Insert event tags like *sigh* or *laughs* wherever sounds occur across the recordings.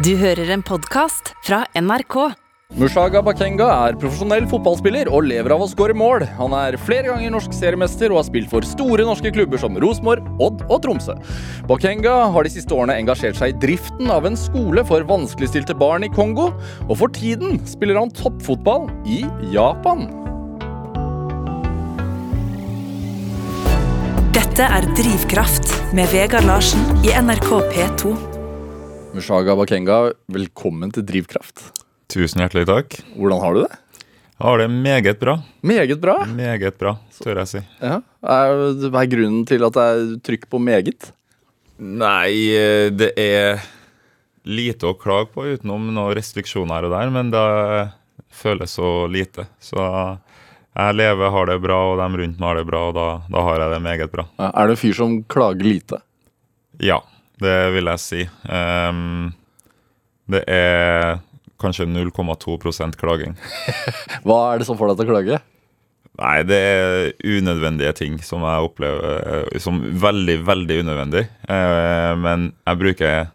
Du hører en podkast fra NRK. Mushaga Bakenga er profesjonell fotballspiller og lever av å skåre mål. Han er flere ganger norsk seriemester og har spilt for store norske klubber som Rosenborg, Odd og Tromsø. Bakenga har de siste årene engasjert seg i driften av en skole for vanskeligstilte barn i Kongo, og for tiden spiller han toppfotball i Japan. Dette er Drivkraft med Vegard Larsen i NRK P2. Mushaga Bakenga, velkommen til Drivkraft. Tusen hjertelig takk. Hvordan har du det? Jeg har det meget bra. Meget bra. Meget bra, tør jeg si. Ja. Hva er grunnen til at det er trykk på meget? Nei, eh, det er lite å klage på utenom noen restriksjoner her og der, men det føles så lite. Så jeg lever, har det bra, og de rundt meg har det bra, og da, da har jeg det meget bra. Er du en fyr som klager lite? Ja, det vil jeg si. Um, det er kanskje 0,2% klaging. *laughs* Hva er det som får deg til å klage? Nei, det er unødvendige ting som jeg opplever eh, som veldig, veldig unødvendig. Uh, men jeg bruker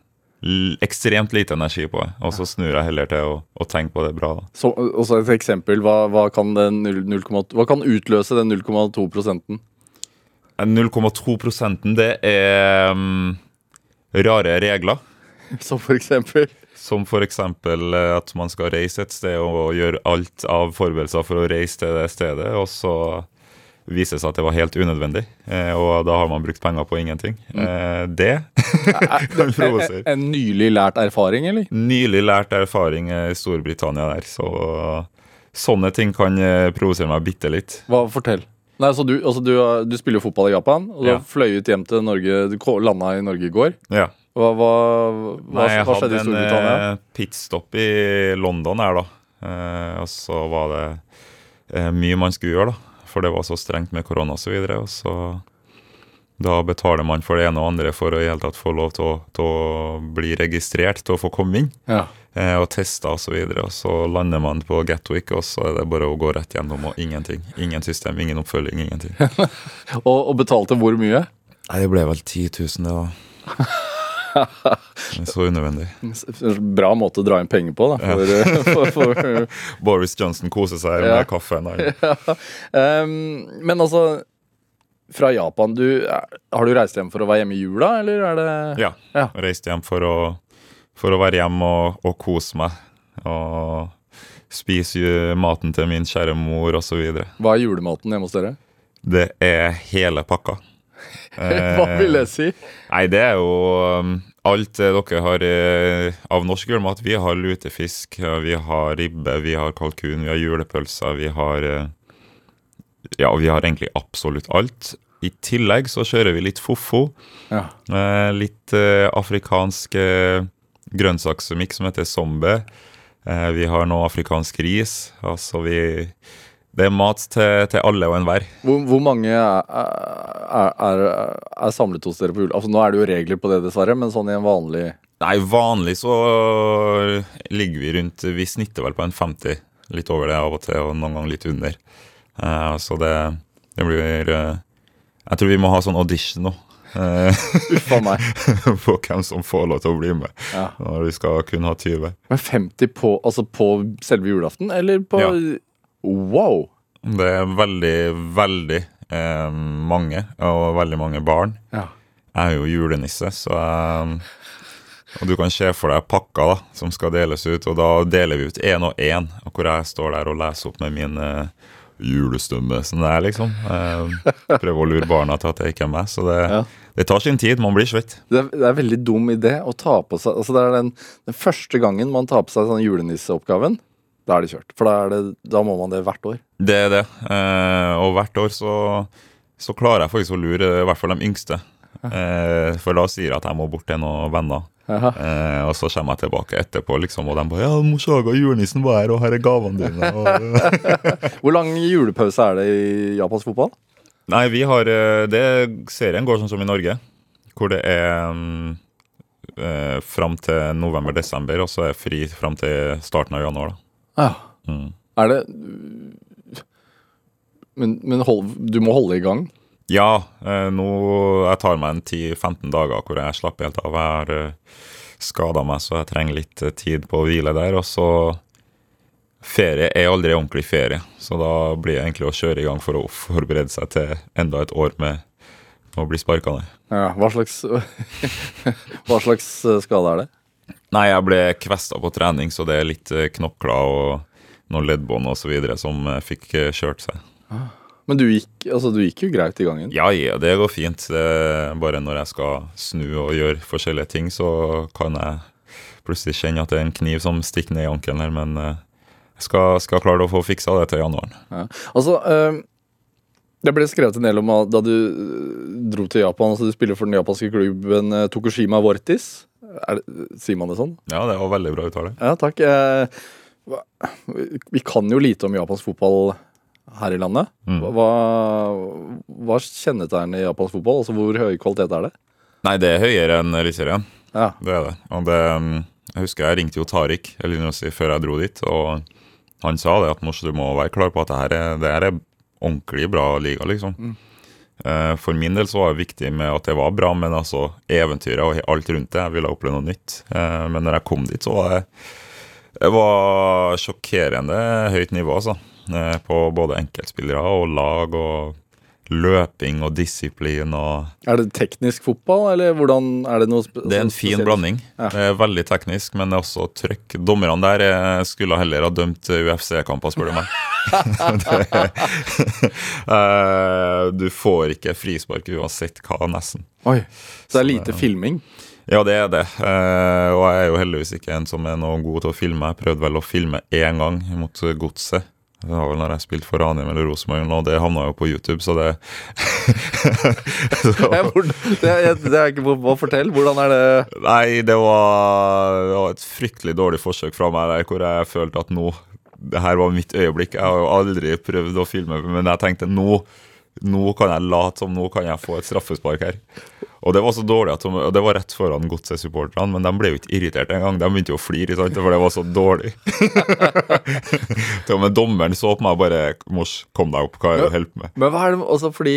ekstremt lite energi på det, og så snur jeg heller til å, å tenke på det bra. Og Så, et eksempel. Hva, hva, kan den 0, 0, hva kan utløse den 0,2 prosenten? Eh, 0,2 prosenten, det er mm, rare regler. Som for eksempel Som f.eks. at man skal reise et sted og gjøre alt av forberedelser for å reise til det stedet, og så viser det seg at det var helt unødvendig, eh, og da har man brukt penger på ingenting. Mm. det *laughs* *laughs* kan en, provosere. en nylig lært erfaring, eller? Nylig lært erfaring i Storbritannia der, så sånne ting kan eh, provosere meg bitte litt. Hva, Fortell. Nei, så du, altså du, du spiller jo fotball i Japan, og du Ja. har fløyet hjem til Norge Du landa i Norge i går. Ja. Hva, hva, Nei, jeg hva skjedde i hadde en Storbritannia? eh, pitstop i London her, da. Eh, og så var det eh, mye man skulle gjøre, da. For det var så strengt med korona og så videre. Og så da betaler man for det ene og andre for å i hele tatt få lov til å, til å bli registrert, til å få komme inn. Ja. Eh, og testa og så. Og så lander man på Gatwick, og så er det bare å gå rett gjennom og ingenting. Ingen system, ingen oppfølging, ingenting. *laughs* Og, og betalte hvor mye? Nei, det ble vel 10 000, det er Så unødvendig. Bra måte å dra inn penger på, da. For, for, *laughs* for, Boris Johnson koser seg Ja. med kaffen. *laughs* Ja. um, men altså Fra Japan, du, har du reist hjem for å være hjemme i jula, eller er det Ja. Ja. reist hjem for å, for å være hjemme og, og kose meg. Og spise maten til min kjære mor osv. Hva er julematen hjemme hos dere? Det er hele pakka. *laughs* Hva vil det si? Nei, det er jo um, alt det dere har eh, av norsk julemat. Vi har lutefisk, vi har ribbe, vi har kalkun, vi har julepølser, vi har eh, Ja, vi har egentlig absolutt alt. I tillegg så kjører vi litt fofo. Ja. Eh, litt eh, afrikansk eh, grønnsaksmikk som heter sombe. Eh, vi har nå afrikansk ris. Altså vi Det er mat til, til alle og enhver. Hvor, hvor mange er, er, er, samlet hos dere på jul? Altså, nå er det jo regler på det, dessverre, men sånn i en vanlig Nei, vanlig så ligger vi rundt Vi snitter vel på en 50. Litt over det av og til, og noen ganger litt under. Eh, så det, det blir eh, Jeg tror vi må ha sånn audition nå. Eh, Uff meg. *laughs* på hvem som får lov til å bli med Ja. når vi skal kun ha 20. Men 50 på, altså på selve julaften, eller på Ja. Wow! Det er veldig, veldig eh, mange, og veldig mange barn. Ja. Jeg er jo julenisse, så jeg Og du kan se for deg pakka da, som skal deles ut, og da deler vi ut én og én, hvor jeg står der og leser opp med min eh, julestemme som det er, liksom. Eh, prøver å lure barna til at det ikke er meg. Så det, Ja. Det tar sin tid. Man blir svett. Det er, det er veldig dum idé å ta på seg Altså Det er den, den første gangen man tar på seg sånn julenisseoppgaven. Da er det kjørt. For da, er det, da må man det hvert år. Det er det. Eh, og hvert år så, så klarer jeg faktisk å lure i hvert fall de yngste. Eh, for da sier jeg at jeg må bort til noen venner. Eh, og så kommer jeg tilbake etterpå, liksom, og de bare 'Ja, Moshaga, julenissen var her, og her er gavene dine.' *laughs* Hvor lang julepause er det i japansk fotball? Nei, vi har eh, det, Serien går sånn som i Norge, hvor det er mm, eh, fram til november-desember, og så er fri fram til starten av januar. da. Ja. Mm. Er det Men, men hold, du må holde i gang? Ja, eh, nå jeg tar meg en 10-15 dager hvor jeg slapper helt av. Jeg har, eh, skada meg, så jeg trenger litt eh, tid på å hvile der. Og så Ferie er aldri ordentlig ferie, så da blir det egentlig å kjøre i gang for å forberede seg til enda et år med å bli sparka ned. Ja, hva slags, *laughs* hva slags eh, skade er det? Nei, jeg ble kvesta på trening, så det er litt eh, knokler og noen leddbånd osv. som eh, fikk kjørt seg. Men du gikk, altså, du gikk jo greit i gangen. Ja, ja, det går fint. Det er bare når jeg skal snu og gjøre forskjellige ting, så kan jeg plutselig kjenne at det er en kniv som stikker ned i ankelen her, men skal, skal klare å få fiksa det til januaren. Ja. Altså, øh, det ble skrevet en del om da du eh, dro til Japan. altså Du spiller for den japanske klubben eh, Tokushima Vortis. Er det, sier man det sånn? Ja, det var veldig bra uttale. Ja, takk. Eh, vi kan jo lite om japansk fotball her i landet. Mm. Hva, hva kjennetegner japansk fotball? Altså Hvor høy kvalitet er det? Nei, det er høyere enn Eliteserien. Ja. Det er det. Og det mm, Jeg husker jeg ringte jo Tariq Elinosi før jeg dro dit, og han sa det at du må være klar på at det her er, det her er ordentlig bra liga, liksom. Eh, For min del så var det viktig med at det var bra, men altså eventyret og alt rundt det. Jeg ville oppleve noe nytt. Eh, Men når jeg kom dit, så var det det var sjokkerende høyt nivå, altså. Eh, På både enkeltspillere og lag og løping og disiplin og Er det teknisk fotball, eller hvordan er det noe spesielt? Det er en sånn fin blanding. Ja. Det er veldig teknisk, men det er også trøkk. Dommerne der eh, skulle heller ha dømt UFC-kamper, spør du meg. *laughs* *laughs* eh, du får ikke frispark uansett hva, nesten. Oi, Så det er lite filming? Ja, det er det. Eh, og jeg er jo heldigvis ikke en som er noe god til å filme. Jeg prøvde vel å filme én gang mot Godset. Det var vel når jeg spilte for Ranheim eller Rosenborg, og det havna jo på YouTube, så det *laughs* så, det, er- det er ikke på å fortelle. Hvordan er det Nei, det var, det var et fryktelig dårlig forsøk fra meg der, hvor jeg følte at nå Det her var mitt øyeblikk. Jeg har jo aldri prøvd å filme, men jeg tenkte nå nå kan jeg late som nå kan jeg få et straffespark her. Og det var så dårlig at de, det var rett foran Godset-supporterne, men de ble jo ikke irritert engang. De begynte jo å flire, sant, for det var så dårlig. Til og med dommeren så på meg og bare Mors, kom deg opp, hva er det du holder på med? Men hva er det også fordi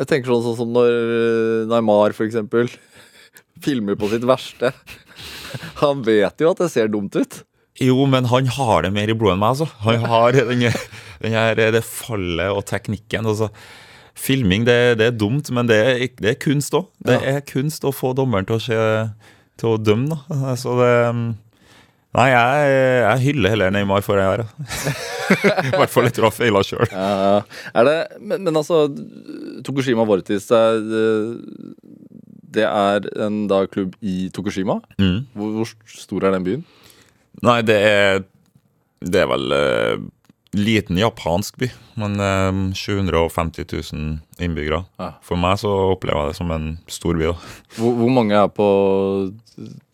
Jeg tenker sånn, sånn som når eh, Neymar for eksempel *laughs* filmer på sitt verste. Han vet jo at det ser dumt ut. Jo, men han har det mer i blodet enn meg, altså. Han har denne, denne, det fallet og teknikken. Altså. Filming, det, det er dumt, men det er, det er kunst òg. Det Ja. er kunst å få dommeren til å, se, til å dømme, da. Så det Nei, jeg, jeg hyller heller Neymar for det her. *laughs* I hvert fall etter å ha feila sjøl. Ja, men, men altså Tokushima Vortis det eh, det er en da klubb i Tokushima. Mm. Hvor, hvor stor er den byen? Nei, det er Det er vel uh, liten japansk by, men uh, 750 000 innbyggere. Ja. For meg så opplever jeg det som en stor by. da. *laughs* Hvor, hvor mange er på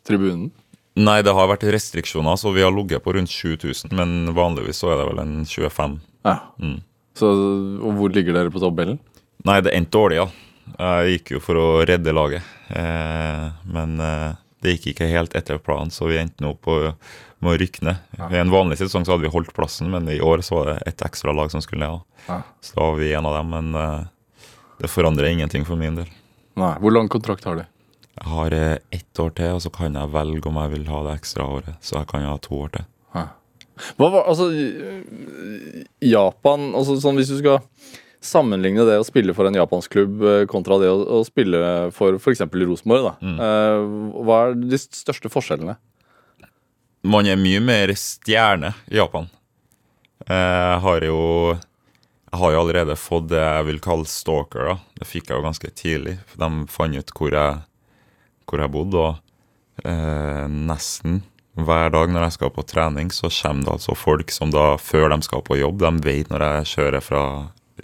tribunen? Nei, det har vært restriksjoner, så vi har ligget på rundt 7000, men vanligvis så er det vel en 25. Ja. Mm. Så, og hvor ligger dere på tabellen? Nei, det endte dårlig, ja. Jeg gikk jo for å redde laget, eh, men eh, det gikk ikke helt etter planen, så vi endte nå på, med å rykke ned. I en vanlig sesong så hadde vi holdt plassen, men i år så var det et ekstra lag som skulle ned. Ja. Så da var vi en av dem, men uh, det forandrer ingenting for min del. Nei. Hvor lang kontrakt har du? Jeg har uh, ett år til, og så kan jeg velge om jeg vil ha det ekstra året. Så jeg kan ha to år til. Hva var, altså, Japan altså, sånn Hvis du skal sammenligne det å spille for en japansk klubb eh, kontra det å, å spille for f.eks. Rosenborg. Mm. Hva er de største forskjellene? Man er mye mer stjerne i Japan. Jeg har jo Jeg har jo allerede fått det jeg vil kalle stalker. da. Det fikk jeg jo ganske tidlig. De fant ut hvor jeg, hvor jeg bodde, og eh, nesten hver dag når jeg skal på trening, så kommer det altså folk som da, før de skal på jobb, de vet når jeg kjører fra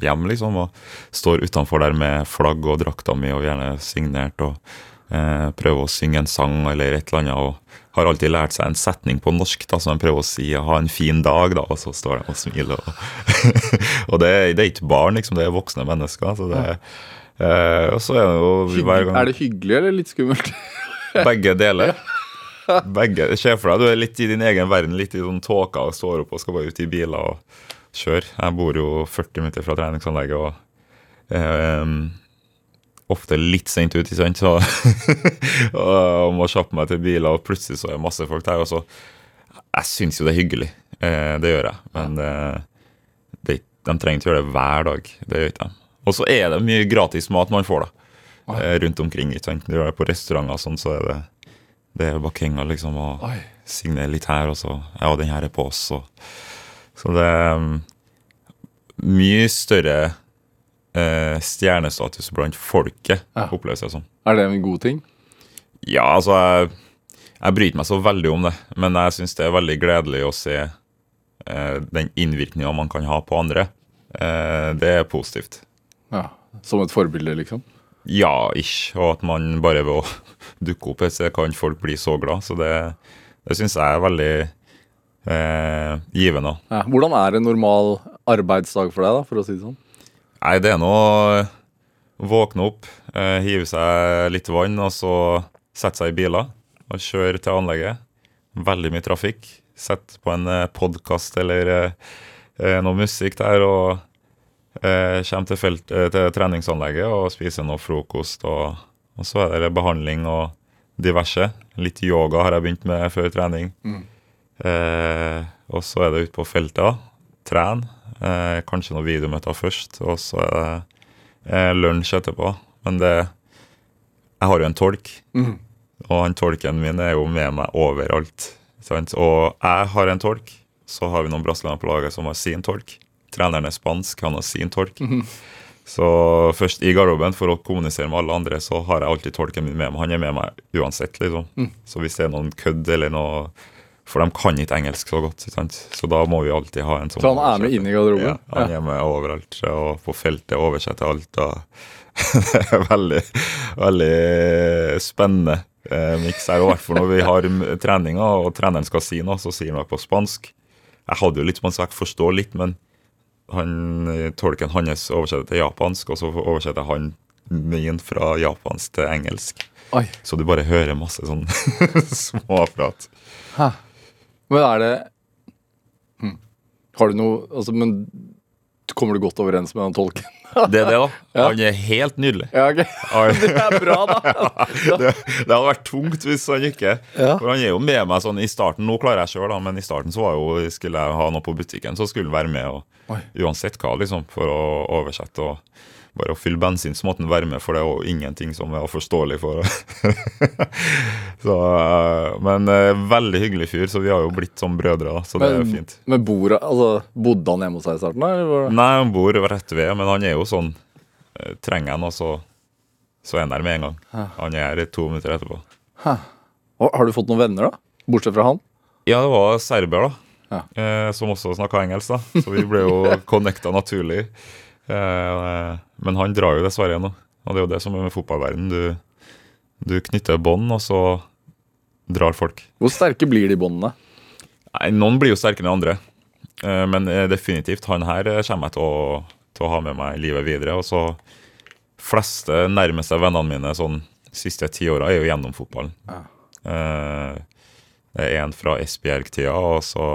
hjem, liksom, og står utenfor der med flagg og drakta mi og gjerne signert og prøver å synge en sang eller et eller annet. og har alltid lært seg en setning på norsk da, som de prøver å si 'ha en fin dag', da, og så står de og smiler. Og, *laughs* og det, det er ikke barn, liksom, det er voksne mennesker. Så det, eh, og så er det jo hver gang Er det hyggelig eller litt skummelt? *laughs* begge deler. *laughs* Begge, Se for deg du er litt i din egen verden, litt i sånn tåka og står opp og skal bare ut i biler og kjøre. Jeg bor jo 40 minutter fra treningsanlegget, og, eh, ofte litt sent ut, ikke sant. Så, *laughs* og må kjappe meg til biler, og plutselig så er det masse folk der. Og så Jeg syns jo det er hyggelig, eh, det gjør jeg. Men eh, det, de trenger ikke gjøre det hver dag. Det gjør ikke de. Og så er det mye gratis mat man får, da. Eh, rundt omkring. ikke sant? Du er på restauranter sånn, så er det det er bakenga, liksom. Og Oi. signere litt her, og så Ja, den her er på oss, og Så det er um, mye større eh, stjernestatus blant folket, Ja. oppleves det som. Er det en god ting? Ja, altså jeg, jeg bryr meg så veldig om det, men jeg syns det er veldig gledelig å se eh, den innvirkninga man kan ha på andre. Eh, det er positivt. Ja. Som et forbilde, liksom? Ja, ish. Og at man bare ved å *laughs* dukke opp et sted kan folk bli så glad. Så det, det syns jeg er veldig eh, givende. Ja. Hvordan er en normal arbeidsdag for deg, da, for å si det sånn? Nei, det er nå å våkne opp, eh, hive seg litt vann, og så sette seg i biler og kjøre til anlegget. Veldig mye trafikk. Sette på en eh, podkast eller eh, eh, noe musikk der, og eh, kommer til, felt, eh, til treningsanlegget og spiser noe frokost. Og, og så er det behandling og diverse. Litt yoga har jeg begynt med før trening. Eh, og så er det ute på feltet. Tren. Eh, kanskje noen videomøter først, og så er det eh, lunsj etterpå. Men det Jeg har jo en tolk, mm. og han tolken min er jo med meg overalt. Sant? Og jeg har en tolk, så har vi noen brasilianere på laget som har sin tolk. Treneren er spansk, han har sin tolk. Så først i garderoben, for å kommunisere med alle andre, så har jeg alltid tolken min med meg. Han er med meg uansett, liksom. Så hvis det er noen kødd eller noe For de kan ikke engelsk så godt, så da må vi alltid ha en sånn Så han er med inn i garderoben? Ja, han er med overalt, og på feltet oversetter alt. Og *laughs* det er veldig, veldig spennende eh, miks her. I hvert fall når vi har treninger, og treneren skal si noe, så sier han noe på spansk. Jeg hadde jo litt spansk, jeg forstår litt, men han, tolken hans oversetter til japansk, og så oversetter han min fra japansk til engelsk. Oi. Så du bare hører masse sånn *laughs* småprat. Hæ. Men er det hm. Har du noe altså, Men kommer du godt overens med han tolken? *laughs* Det er det, da. *laughs* Ja. Han er helt nydelig. Ja, okay. *laughs* Det er bra, da. det, det hadde vært tungt hvis han ikke. For han er jo med meg sånn i starten. Nå klarer jeg sjøl, men i starten så var jo, skulle jeg ha noe på butikken, så skulle han være med. Og, uansett hva, liksom, for å oversette. og Bare å fylle bensin, så måtte han være med, for det er jo ingenting som er forståelig for *laughs* så, eh, Men eh, veldig hyggelig fyr, så vi har jo blitt som brødre, da, så det er jo fint. men bor, altså, bodde han hjemme hos deg i starten? Eller? Nei, han bor rett ved, men han er jo sånn eh, Trenger han, og så, så er han der med en gang. Han er her i to minutter etterpå. Hæ. Har har du fått noen venner, da? Bortsett fra han? Ja, det var serber, da. Ja. Eh, som også snakka engelsk, da. Så vi ble jo *laughs* connecta naturlig. Eh, men han drar jo dessverre nå. Og det er jo det som er med fotballverden. Du, du knytter bånd, og så drar folk. Hvor sterke blir de båndene? Nei, Noen blir jo sterkere enn andre. Eh, men eh, definitivt, han her kommer jeg til å, til å ha med meg livet videre. Og så fleste nærmeste vennene mine sånn siste ti åra er jo gjennom fotballen. Ja. Det er en fra Esbjerg-tida, og så,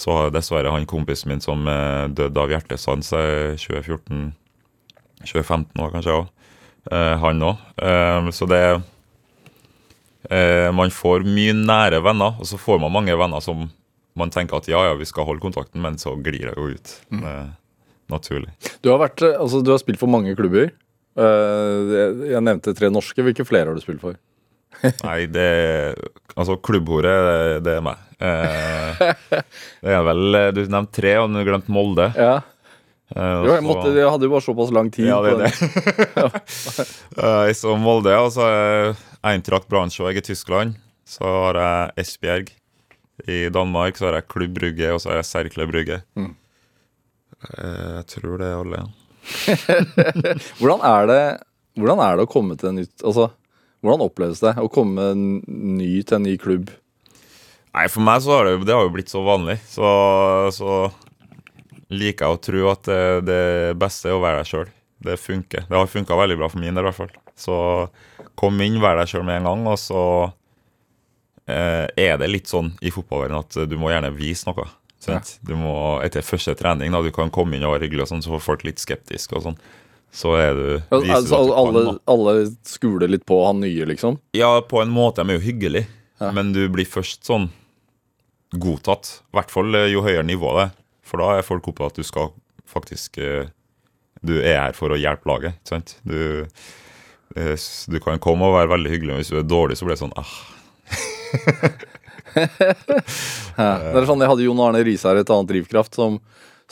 så har dessverre han kompisen min som eh, døde av hjertestans i 2014 2015 år kanskje òg. han òg. så det eh, Man får mye nære venner, og så får man mange venner som man tenker at ja, ja, vi skal holde kontakten, men så glir det jo ut. Er naturlig. Du har, vært, eh, altså, du har spilt for mange klubber. Eh, jeg nevnte tre norske. Hvilke flere har du spilt for? Nei, det Altså, klubbhore, det, det er meg. Eh, det er vel Du nevnte tre, og du glemte Molde. Ja, Eh, jo, jeg, måtte, jeg hadde jo bare såpass lang tid. Ja, det på er det. *laughs* Eh, så Molde, og så Eintracht Braunschweig i Tyskland. Så har jeg Esbjerg i Danmark, så har jeg Klubb Brygge, og så har jeg Serkle Brygge. Mm. Eh, Jeg tror det er alle. *laughs* Hvordan er det Hvordan er det å komme til en nytt Altså, hvordan oppleves det å komme ny til en ny klubb? Nei, for meg så har det, det har jo blitt så vanlig. Så, så liker jeg å tro at det, det beste er å være deg sjøl. Det funker. Det har funka veldig bra for min del, i hvert fall. Så kom inn, vær deg sjøl med en gang, og så eh, er det litt sånn i fotballverdenen at du må gjerne vise noe. Sant? Du må, etter første trening, da du kan komme inn og være hyggelig, og sånn, så får folk litt skeptiske. og sånn. Så er du Altså, alle, kan, alle skuler litt på han nye, liksom? Ja, på en måte. De er jo hyggelige, Ja. men du blir først sånn godtatt. I hvert fall eh, jo høyere nivå det er. For da er folk oppe at du skal faktisk eh, Du er her for å hjelpe laget, ikke sant? Du, eh, du kan komme og være veldig hyggelig, men hvis du er dårlig, så blir det sånn ah, *laughs* Ja. Det er sånn, Jeg hadde Jon Arne Riise her, et annet drivkraft, som,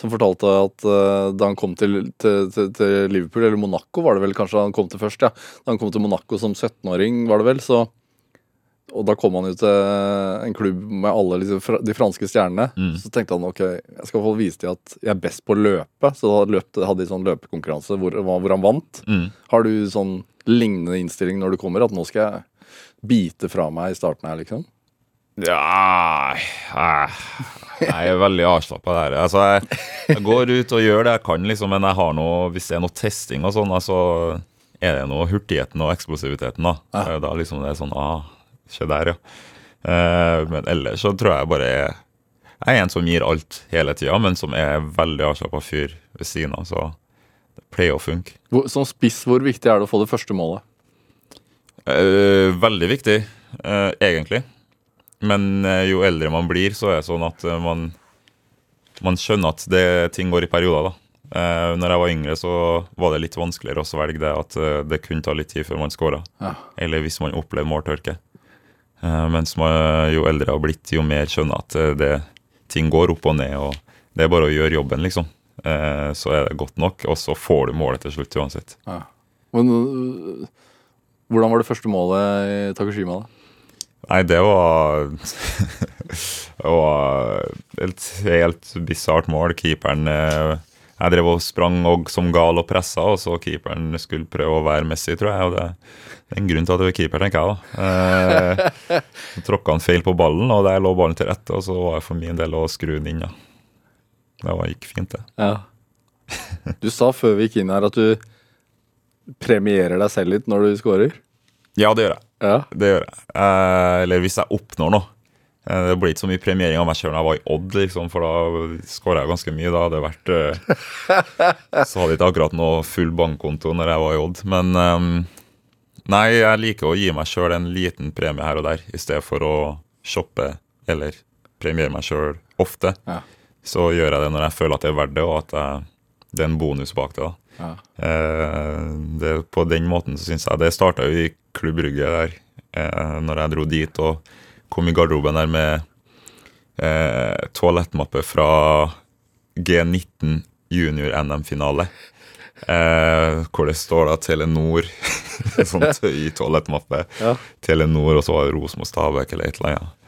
som fortalte at uh, da han kom til, til, til, til Liverpool, eller Monaco var det vel kanskje han kom til først, ja. Da han kom til Monaco som 17-åring, var det vel, så Og da kom han jo til en klubb med alle liksom, de franske stjernene. Mm. Så tenkte han ok, jeg skal få vise dem at jeg er best på å løpe. Så da løpte, hadde de sånn løpekonkurranse hvor, hvor han vant. mm. Har du sånn lignende innstilling når du kommer, at nå skal jeg bite fra meg i starten her, liksom? Ja Jeg er veldig avslappa der. Altså, jeg, jeg går ut og gjør det jeg kan, liksom, men jeg har noe, hvis det er noe testing og sånn, så er det noe hurtigheten og eksplosiviteten. Da Ja. Da liksom det er sånn ah, Se der, ja. Uh, men ellers så tror jeg bare jeg, jeg er en som gir alt hele tida, men som er veldig avslappa fyr ved siden av, så det pleier å funke. Som spiss, hvor viktig er det å få det første målet? Uh, veldig viktig, uh, egentlig. Men eh, jo eldre man blir, så er det sånn at eh, man, man skjønner at det, ting går i perioder. da. Uh, når jeg var yngre, så var det litt vanskeligere å velge det at eh, det kunne ta litt tid før man scora. Ja. Eller hvis man opplevde måltørke. Eh, mens man, jo eldre jeg har blitt, jo mer skjønner at eh, det, ting går opp og ned. og Det er bare å gjøre jobben, liksom. Eh, så er det godt nok, og så får du målet til slutt uansett. Ja. Men, hvordan var det første målet i Takushima, da? Nei, det var *laughs* Det var et helt bisart mål. Keeperen eh, Jeg drev og sprang og som gal og pressa, og så keeperen skulle prøve å være Messi, tror jeg. Og det, det er en grunn til at du er keeper, tenker jeg da. Eh, *laughs* tråkka han feil på ballen, og der lå ballen til rette, og så var det for min del å skru den inn, ja. Det var, gikk fint, det. Ja. Du sa før vi gikk inn her at du premierer deg selv litt når du scorer. Ja, det gjør jeg. Ja. Det gjør jeg. Eh, eller hvis jeg oppnår noe. Eh, Det blir ikke så mye premiering av meg sjøl når jeg var i Odd, liksom, for da skåra jeg ganske mye. Da hadde det vært eh, Så hadde jeg ikke akkurat noe full bankkonto når jeg var i Odd. Men eh, nei, jeg liker å gi meg sjøl en liten premie her og der, i stedet for å shoppe eller premiere meg sjøl ofte. Ja. Så gjør jeg det når jeg føler at det er verdt det, og at jeg, det er en bonus bak det. da. Ja. Eh, det, på den måten så syns jeg Det starta jo i Klubb Brygge der, eh, når jeg dro dit og kom i garderoben der med eh, toalettmappe fra G19 junior NM-finale. Eh, hvor det står da Telenor, *laughs* sånn tøy toalettmappe. Ja. Telenor, og så var det Rosenborg Stabæk eller et eller annet.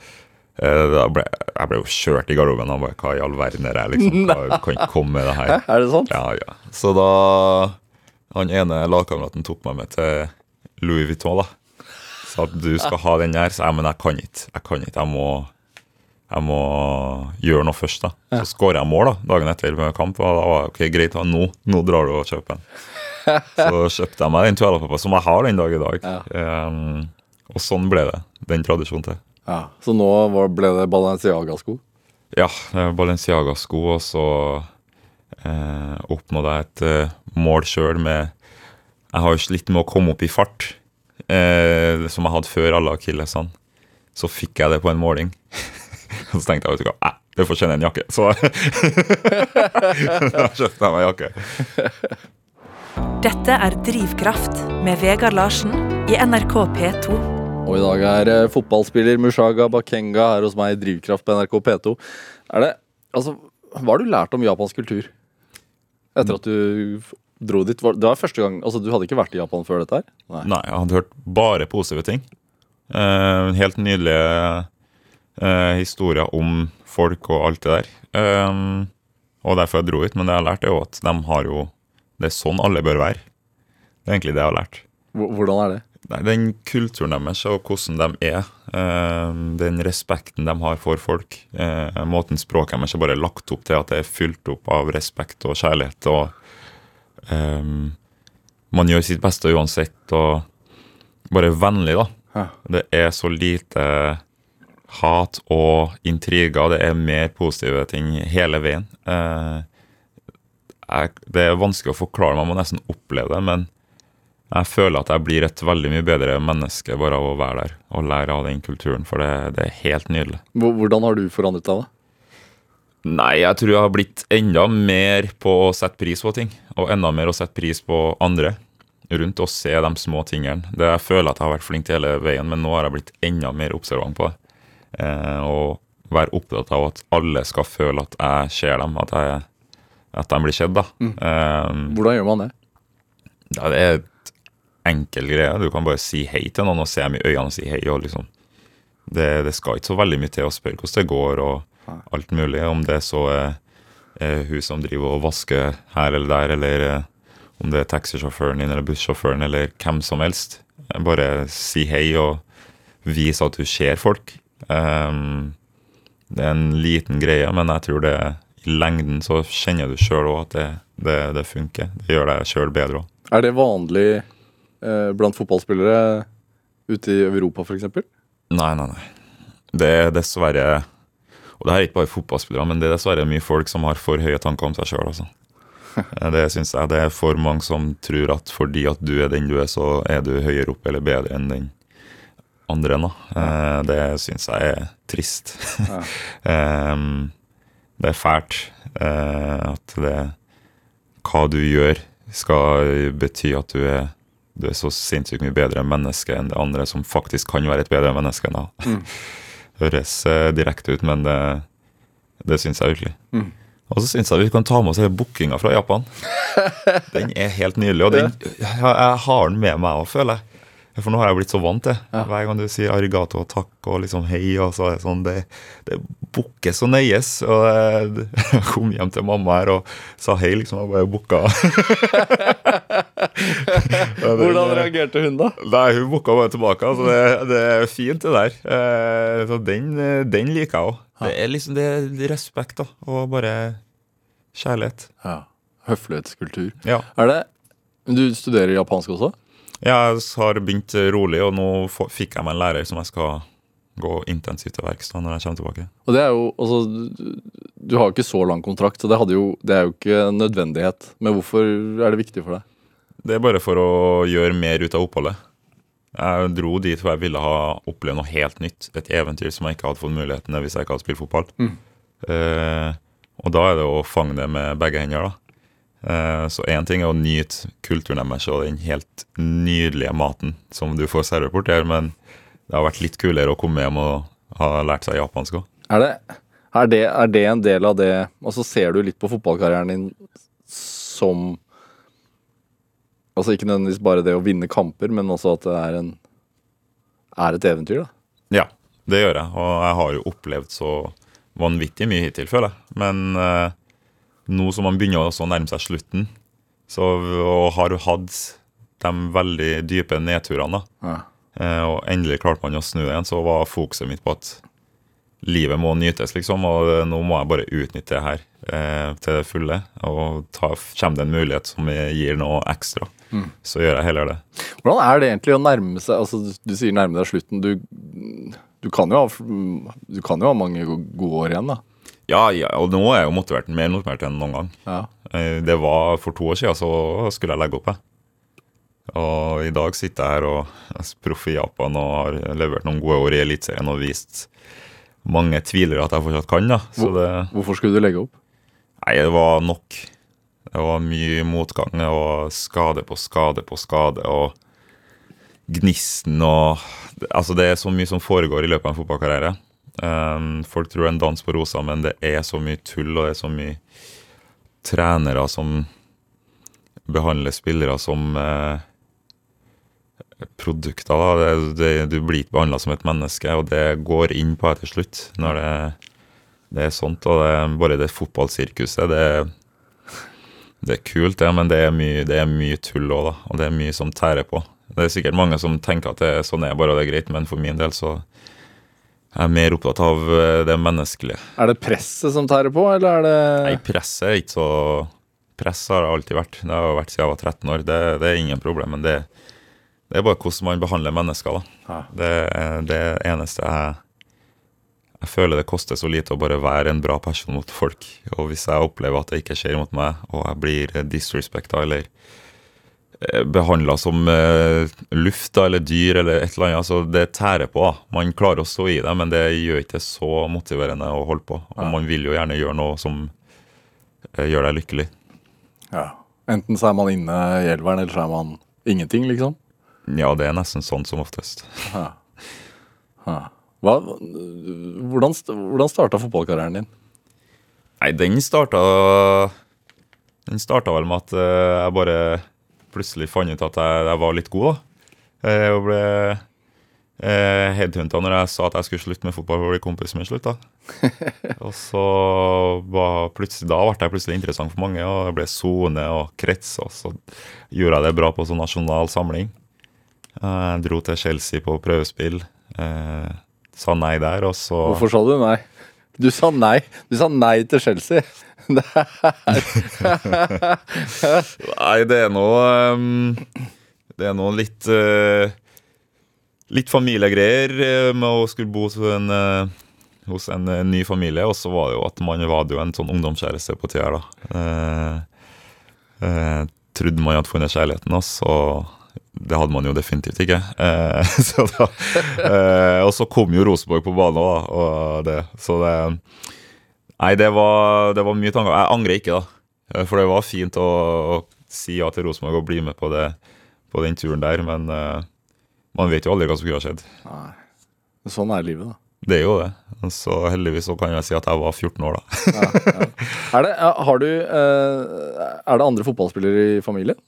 Eh, da ble, jeg ble jo kjørt i garderoben. Han bare Hva i all verden er det? Liksom? *laughs* Hva, kan ikke komme med det her. *laughs* Er det sant? Ja, ja. Så da Han ene lagkameraten tok meg med til Louis Vuitton, da. Sa at du skal ha den her. Så jeg, men jeg kan ikke. Jeg kan ikke. Jeg må, jeg må gjøre noe først, da. Så skåra jeg mål da, dagen etter med kamp. Og da var ok, greit, nå, nå drar du og kjøper den. *laughs* Så kjøpte jeg meg den toalettpappa som jeg har den dag i dag. Um, og sånn ble det. Den tradisjonen til. Ja. Så nå ble det Balenciaga-sko? Ja, det var Balenciaga-sko, og så eh, oppnådde jeg et eh, mål sjøl med Jeg har jo slitt med å komme opp i fart, eh, som jeg hadde før alle akillesene. Så fikk jeg det på en måling. *laughs* og så tenkte jeg vet du hva, det får kjenne en jakke. Så *laughs* da kjøpte jeg meg jakke. Dette er Drivkraft med Vegard Larsen i NRK P2. Og i dag er eh, fotballspiller Mushaga Bakenga her hos meg i Drivkraft på NRK P2. Er det, altså, hva har du lært om japansk kultur etter at du dro dit? Det var første gang, altså Du hadde ikke vært i Japan før dette her? Nei. Nei, jeg hadde hørt bare positive ting. Eh, helt nydelige eh, historier om folk og alt det der. Eh, og derfor jeg dro hit. Men det jeg har lært, er jo at de har jo Det er sånn alle bør være. Det er egentlig det jeg har lært. Hvor- Hvordan er det? Nei, Den kulturen deres og hvordan de er, eh, den respekten de har for folk, eh, måten språket deres er bare lagt opp til at det er fylt opp av respekt og kjærlighet. og um, Man gjør sitt beste uansett, og bare vennlig, da. Det er så lite hat og intriger. Det er mer positive ting hele veien. Uh, jeg, Det er vanskelig å forklare, man må nesten oppleve det. Men jeg føler at jeg blir et veldig mye bedre menneske bare av å være der og lære av den kulturen. For det, det er helt nydelig. Hvordan har du forandret deg, da? Nei, jeg tror jeg har blitt enda mer på å sette pris på ting. Og enda mer å sette pris på andre rundt og se de små tingene. Det Jeg føler at jeg har vært flink til hele veien, men nå har jeg blitt enda mer observant på det. Eh, og være opptatt av at alle skal føle at jeg ser dem, at, jeg, at de blir sett. da. Eh, Hvordan gjør man det? det er enkel greie. Du kan bare si hei til noen og se dem i øynene og si hei. og liksom det, det skal ikke så veldig mye til å spørre hvordan det går og alt mulig. Om det så er, er hun som driver og vasker her eller der, eller eh, om det er taxisjåføren din eller bussjåføren eller hvem som helst. Bare si hei og vise at du ser folk. Um, det er en liten greie, men jeg tror det i lengden så kjenner du sjøl òg at det, det, det funker. Det gjør deg sjøl bedre òg. Er det vanlig blant fotballspillere ute i Europa, f.eks.? Nei, nei, nei. Det er dessverre Og det her er ikke bare fotballspillere, men det er dessverre mye folk som har for høye tanker om seg sjøl. Altså. *laughs* Eh, Det syns jeg det er for mange som tror at fordi at du er den du er, så er du høyere opp eller bedre enn den andre. Da. Eh, Det syns jeg er trist. Ja. *laughs* Det er fælt eh, at det Hva du gjør, skal bety at du er du er så sinnssykt mye bedre menneske enn det andre som faktisk kan være et bedre menneske enn deg. Mm. *laughs* Høres eh, direkte ut, men det, det syns jeg virkelig. Mm. Og så syns jeg vi kan ta med oss hele bookinga fra Japan. *laughs* Den er helt nydelig, og den, jeg, jeg har den med meg òg, føler jeg. For nå har jeg blitt så vant til Ja. Hver gang du sier arigato og takk og liksom hei, og så er det sånn Det, det bookes og nøyes. Og *laughs* jeg kom hjem til mamma her og sa hei, liksom, og bare booka. *laughs* Hvordan reagerte hun da? Nei, hun booka bare tilbake. Så det, det er fint, det der. Eh, så den, den liker jeg òg. Det er liksom det er respekt da, og bare kjærlighet. Ja. Høflighetskultur. Ja. Er det Du studerer japansk også? Jeg har begynt rolig, og nå fikk jeg meg en lærer som jeg skal gå intensivt til verks når jeg kommer tilbake. Og det er jo Altså, du, har jo ikke så lang kontrakt, så det, jo, det er jo ikke en nødvendighet. Men hvorfor er det viktig for deg? Det er bare for å gjøre mer ut av oppholdet. Jeg dro dit for jeg ville ha opplevd noe helt nytt. Et eventyr som jeg ikke hadde fått muligheten til hvis jeg ikke hadde spilt fotball. Mm. Eh, og da er det å fange det med begge hender. da. Eh, så én ting er å nyte kulturen deres og den helt nydelige maten som du får servert her, men det har vært litt kulere å komme hjem og ha lært seg japansk òg. Er det, er er det en del av det Og så ser du litt på fotballkarrieren din som Altså ikke nødvendigvis bare det å vinne kamper, men også at det er, en, er et eventyr, da. Ja, det gjør jeg. Og jeg har jo opplevd så vanvittig mye hittil, føler jeg. Men eh, nå som man begynner også å nærme seg slutten, så, og har hatt de veldig dype nedturene, Ja. eh, og endelig klarte man å snu det igjen, så var fokuset mitt på at livet må nytes, liksom. Og eh, nå må jeg bare utnytte det her eh, til det fulle. Og ta, kommer det en mulighet som gir noe ekstra, så gjør jeg heller det. Hvordan er det egentlig å nærme seg Altså, du, du sier nærme deg slutten. Du, du, kan ha, du kan jo ha mange gode år igjen, da. Ja, ja, og nå er jeg jo motivert, mer motivert enn noen gang. Ja. Eh, Det var For to år siden så skulle jeg legge opp. Jeg. Og i dag sitter jeg her og er proff i Japan og har levert noen gode år i Eliteserien og vist mange tviler at jeg fortsatt kan. da. Så det, Hvorfor skulle du legge opp? nei, det var nok. Det var mye motgang. Det var skade på skade på skade. og Gnisten og Altså, det er så mye som foregår i løpet av en fotballkarriere. Um, folk tror en dans på rosa, men det er så mye tull, og det er så mye trenere som behandler spillere som uh, produkter. Da. Det, det, du blir ikke behandla som et menneske, og det går inn på deg til slutt. Når det, det er sånt. Og det, bare det fotballsirkuset, det, det er kult, det, men det er mye, det er mye tull òg. Og det er mye som tærer på. Det er sikkert mange som tenker at det sånn er bare det er greit, men for min del så er mer opptatt av eh, det menneskelige. Er det presset som tærer på, eller er det Nei, presset er ikke så Press har det alltid vært. Det har vært siden jeg var 13 år. Det, det er ingen problem. Men det, det er bare hvordan man behandler mennesker. da. Det er det eneste jeg, jeg føler det koster så lite å bare være en bra person mot folk. Og hvis jeg opplever at det ikke skjer mot meg, og jeg blir disrespekta eller behandla som eh, luft da, eller dyr eller et eller annet, altså det tærer på. da. Man klarer å stå i det, men det gjør ikke det så motiverende å holde på. Og man vil jo gjerne gjøre noe som eh, gjør deg lykkelig. Ja. Enten så er man inne i elveren, eller så er man ingenting, liksom. Ja, det er nesten sånn som oftest. Ja. Ja. Hva, hvordan hvordan starta fotballkarrieren din? Nei, den starta Den starta vel med at eh, jeg bare plutselig fant ut at jeg, jeg var litt god, da. Eh, og ble eh, headhunta når jeg sa at jeg skulle slutte med fotball for å bli kompis med slutt. da. *laughs* og så var plutselig, Da ble jeg plutselig interessant for mange, og det ble sone og krets. Og så gjorde jeg det bra på sånn nasjonal samling. Eh, Jeg dro til Chelsea på prøvespill. eh, sa nei der, og så Hvorfor sa du nei? Du sa nei. Du sa nei til Chelsea. *laughs* Nei, det er noe um, Det er noe litt uh, Litt familiegreier eh, med å skulle bo hos en, uh, hos en uh, ny familie. Og så var det jo at man hadde jo en sånn ungdomskjæreste på tida, da. Eh, eh, trodde man hadde funnet kjærligheten, og så Det hadde man jo definitivt ikke. Eh, *laughs* så da, eh, og så kom jo Rosenborg på banen òg. Og det, så det Nei, det var, det var mye tanker. Jeg angrer ikke, da. Eh, For det var fint å, å si ja til Rosenborg og bli med på, det, på den turen der, men eh, man vet jo aldri hva som kunne ha skjedd. Nei. Sånn er livet, da. Det er jo det. Så heldigvis så kan jeg si at jeg var 14 år, da. Er det, har du, eh, er det andre fotballspillere i familien?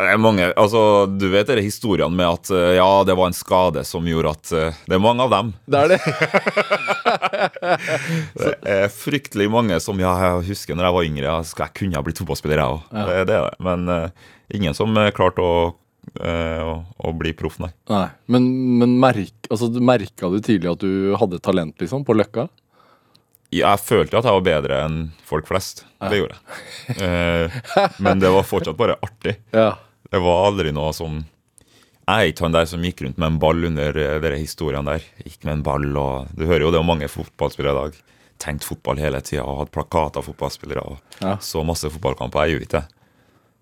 Det er mange, altså Du vet dere historiene med at eh, ja, det var en skade som gjorde at eh, Det er mange av dem. Det er det. *laughs* *laughs* Det er fryktelig mange som ja, jeg husker når jeg var yngre. Skal, jeg kunne ha blitt fotballspiller, jeg òg. Det, det er det. Men uh, ingen som klarte å, uh, å, å bli proff, nei. Nei, Men, men merk, altså, merka du tidlig at du hadde talent, liksom, på Løkka? Jeg følte at jeg var bedre enn folk flest. Det gjorde jeg. Men det var fortsatt bare artig. Ja. Det var aldri noe som Jeg er ikke han der som gikk rundt med en ball under de historiene der. Gikk med en ball og Du hører jo det er mange fotballspillere i dag. Tenkt fotball hele tida og hatt plakater av fotballspillere. og Ja. Så masse fotballkamper. Jeg gjorde ikke det.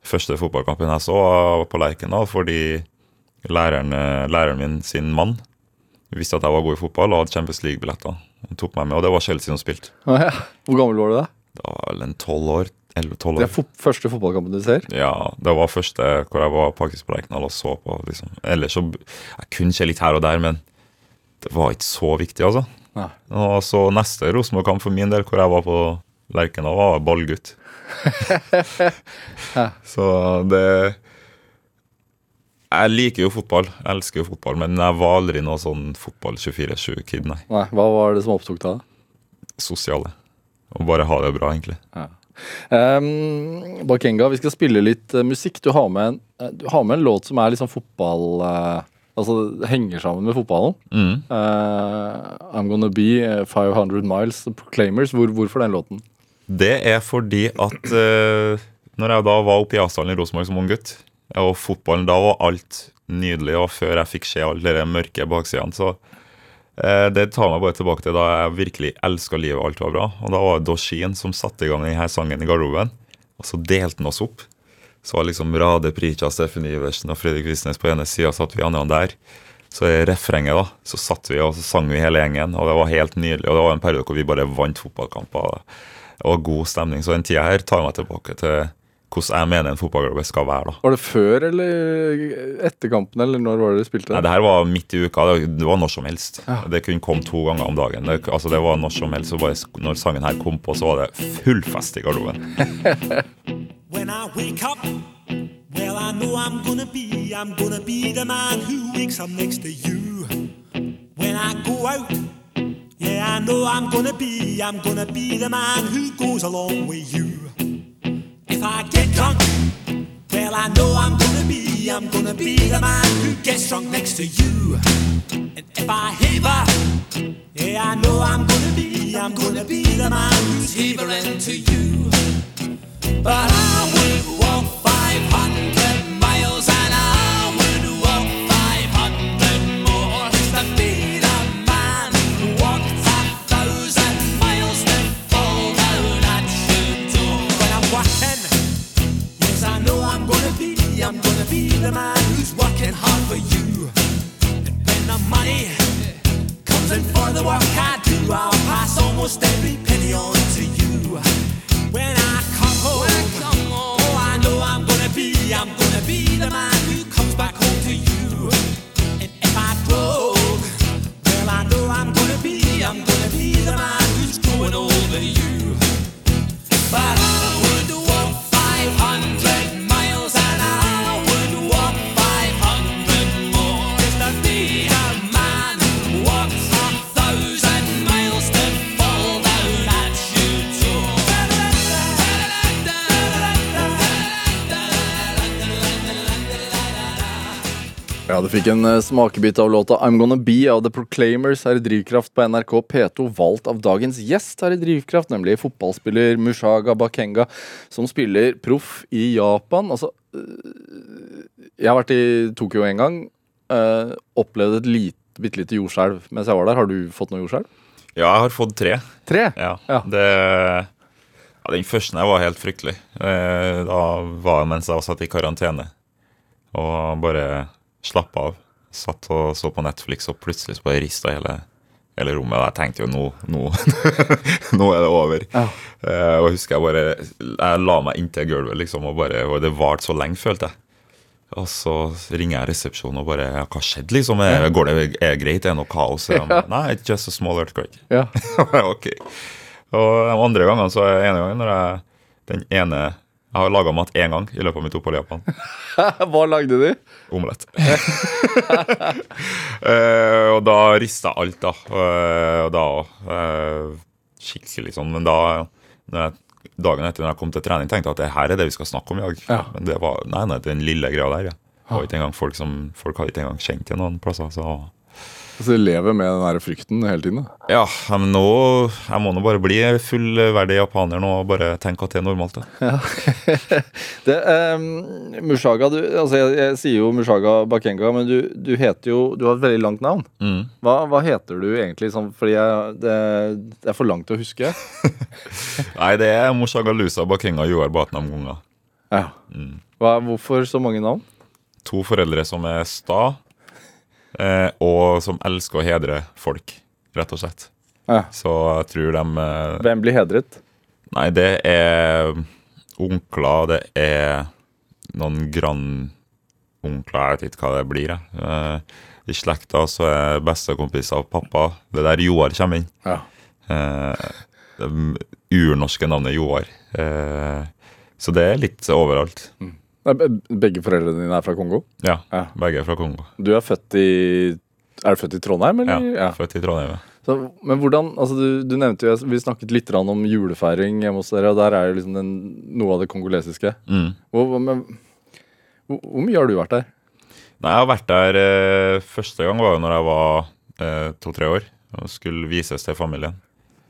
Første fotballkampen jeg så, var på Lerkendal fordi læreren, eh, læreren min sin mann visste at jeg var god i fotball og hadde Champions League-billetter. Han tok meg med, og det var Chelsea som spilte. Ja, ja. Hvor gammel var du da? Da var jeg vel en tolv år. 11-12 Det er fo første fotballkampen du ser? Ja, det var første hvor jeg var faktisk på Lerkendal og så på. liksom. Ellers så Jeg kunne se litt her og der, men det var ikke så viktig, altså. Nei. Og så neste Rosenborg-kamp for min del, hvor jeg var på Lerkendal, var ballgutt. *laughs* så det Jeg liker jo fotball, jeg elsker jo fotball, men jeg var aldri noe sånn fotball 24-7-kid, nei. Nei, Hva var det som opptok deg? da? Sosiale. Og bare ha det bra, egentlig. Um, Bakenga, vi skal spille litt eh, musikk. Du har, med en, eh, du har med en låt som er sånn fotball eh, Altså henger sammen med fotballen. Mm. Uh, I'm Gonna Be eh, 500 Miles, Proclaimers. Hvor, hvorfor den låten? Det er fordi at uh, når jeg da var oppe i Asdalen i Rosenborg som ung gutt, og fotballen da var alt nydelig, og før jeg fikk se alle de mørke baksidene, så det tar meg bare tilbake til da jeg virkelig elska livet, alt var bra. Og da var det Doshin som satte i gang denne sangen i garderoben, og så delte han oss opp. Så var liksom Rade Prica, Steffen Iversen og Fredrik Visnes på ene sida, satt vi andre der. Så i refrenget da, så satt vi og så sang vi hele gjengen, og det var helt nydelig. Og det var en periode hvor vi bare vant fotballkamper. Det var god stemning. Så den tida her tar meg tilbake til hvordan jeg mener en fotballklubb skal være. da. Var det før eller etter kampen, eller når var det dere spilte? Nei, det her var midt i uka. Det var når som helst. Det kunne komme to ganger om dagen. Det, altså, det var når som helst. Og bare når sangen her kom på, så var det full fest i garderoben. *laughs* When I wake up, well, I know I'm gonna be, I'm gonna be the man who wakes up next to you. When I go out, yeah, I know I'm gonna be, I'm gonna be the man who goes along with you. If I get drunk, well, I know I'm gonna be, I'm gonna be the man who gets drunk next to you. And if I haver, yeah, I know I'm gonna be, I'm gonna be the man who's havering to you. But I would walk 500 miles the man who's working hard for you. And when the money comes in for the work I do, I'll pass almost every penny on to you. When I come home, I come home oh, I know I'm gonna be, I'm gonna be the man who comes back home to you. And if I broke, well, I know I'm gonna be, I'm gonna be the man who's growing older you. But fikk en eh, smakebit av låta I'm Gonna Be av The Proclaimers her i Drivkraft på NRK P2, valgt av dagens gjest her i Drivkraft, nemlig fotballspiller Mushaga Bakenga, som spiller proff i Japan. Altså øh, Jeg har vært i Tokyo en gang. øh, opplevde et lite, bitte lite jordskjelv mens jeg var der. Har du fått noe jordskjelv? Ja, jeg har fått tre. Tre? Ja. Ja. Det, ja, den første var helt fryktelig. Eh, Da var det mens jeg var satt i karantene og bare slappa av. Satt og så på Netflix, og plutselig så bare rista hele, hele rommet. Og jeg tenkte jo nå, nå, *laughs* nå er det over. Ja. Eh, og husker jeg bare Jeg la meg inntil gulvet, liksom, og bare og det varte så lenge, følte jeg. Og så ringer jeg resepsjonen og bare ja, Hva skjedde, liksom? Er, går det, er greit? Er det noe kaos? Ja. Nei, it's just a small earthquake. Ja. *laughs* ok. Og de andre gangene så er det ene gangen når jeg Den ene Jeg har laga mat én gang i løpet av mitt opphold i Japan. *laughs* Hva lagde du? Omelett. uh, *laughs* og da rista alt, da. Eh, og da uh, Skikkelig sånn. Men da jeg, dagen etter når jeg kom til trening, tenkte jeg at det her er det vi skal snakke om i dag. Ja. Men det var nei, nei, den lille greia der. Ja. Folk som Folk har ikke engang kjent til noen plasser. Så Altså, du lever med den der frykten hele tiden. da. ja, men nå Jeg må nå bare bli fullverdig japaner nå og bare tenke at det er normalt. Da. *laughs* Det, um, Mushaga, du, altså jeg, jeg sier jo Mushaga Bakenga, men du, du heter jo Du har et veldig langt navn. Mm. Hva, hva heter du egentlig? Sånn, fordi jeg, det, det er for langt å huske. *laughs* Nei, det er Moshagalusa Bakenga Joar Batnam Gunga. Ja. Hva, hvorfor så mange navn? To foreldre som er sta, eh, og som elsker å hedre folk, rett og slett. Ja. Så jeg tror de eh, Hvem blir hedret? Nei, det er onkler, det er noen grandonkler, jeg vet ikke hva det blir. jeg. Eh, I slekta så er bestekompiser av pappa. Det der Joar kommer inn. Ja. Eh, det urnorske navnet Joar. Eh, så det er litt overalt. Be- Begge foreldrene dine er fra Kongo? Ja, Ja. begge er fra Kongo. Du er født i Er du født i Trondheim, Ja, ja. Født i Trondheim. Så, men hvordan altså du, du nevnte jo, Vi snakket litt om julefeiring hjemme hos dere, og der er jo liksom den, noe av det kongolesiske. Mm. Hvor- men, hvor, hvor mye har du vært der? Nei, jeg har vært der eh, Første gang var jo når jeg var eh, to-tre år og skulle vises til familien.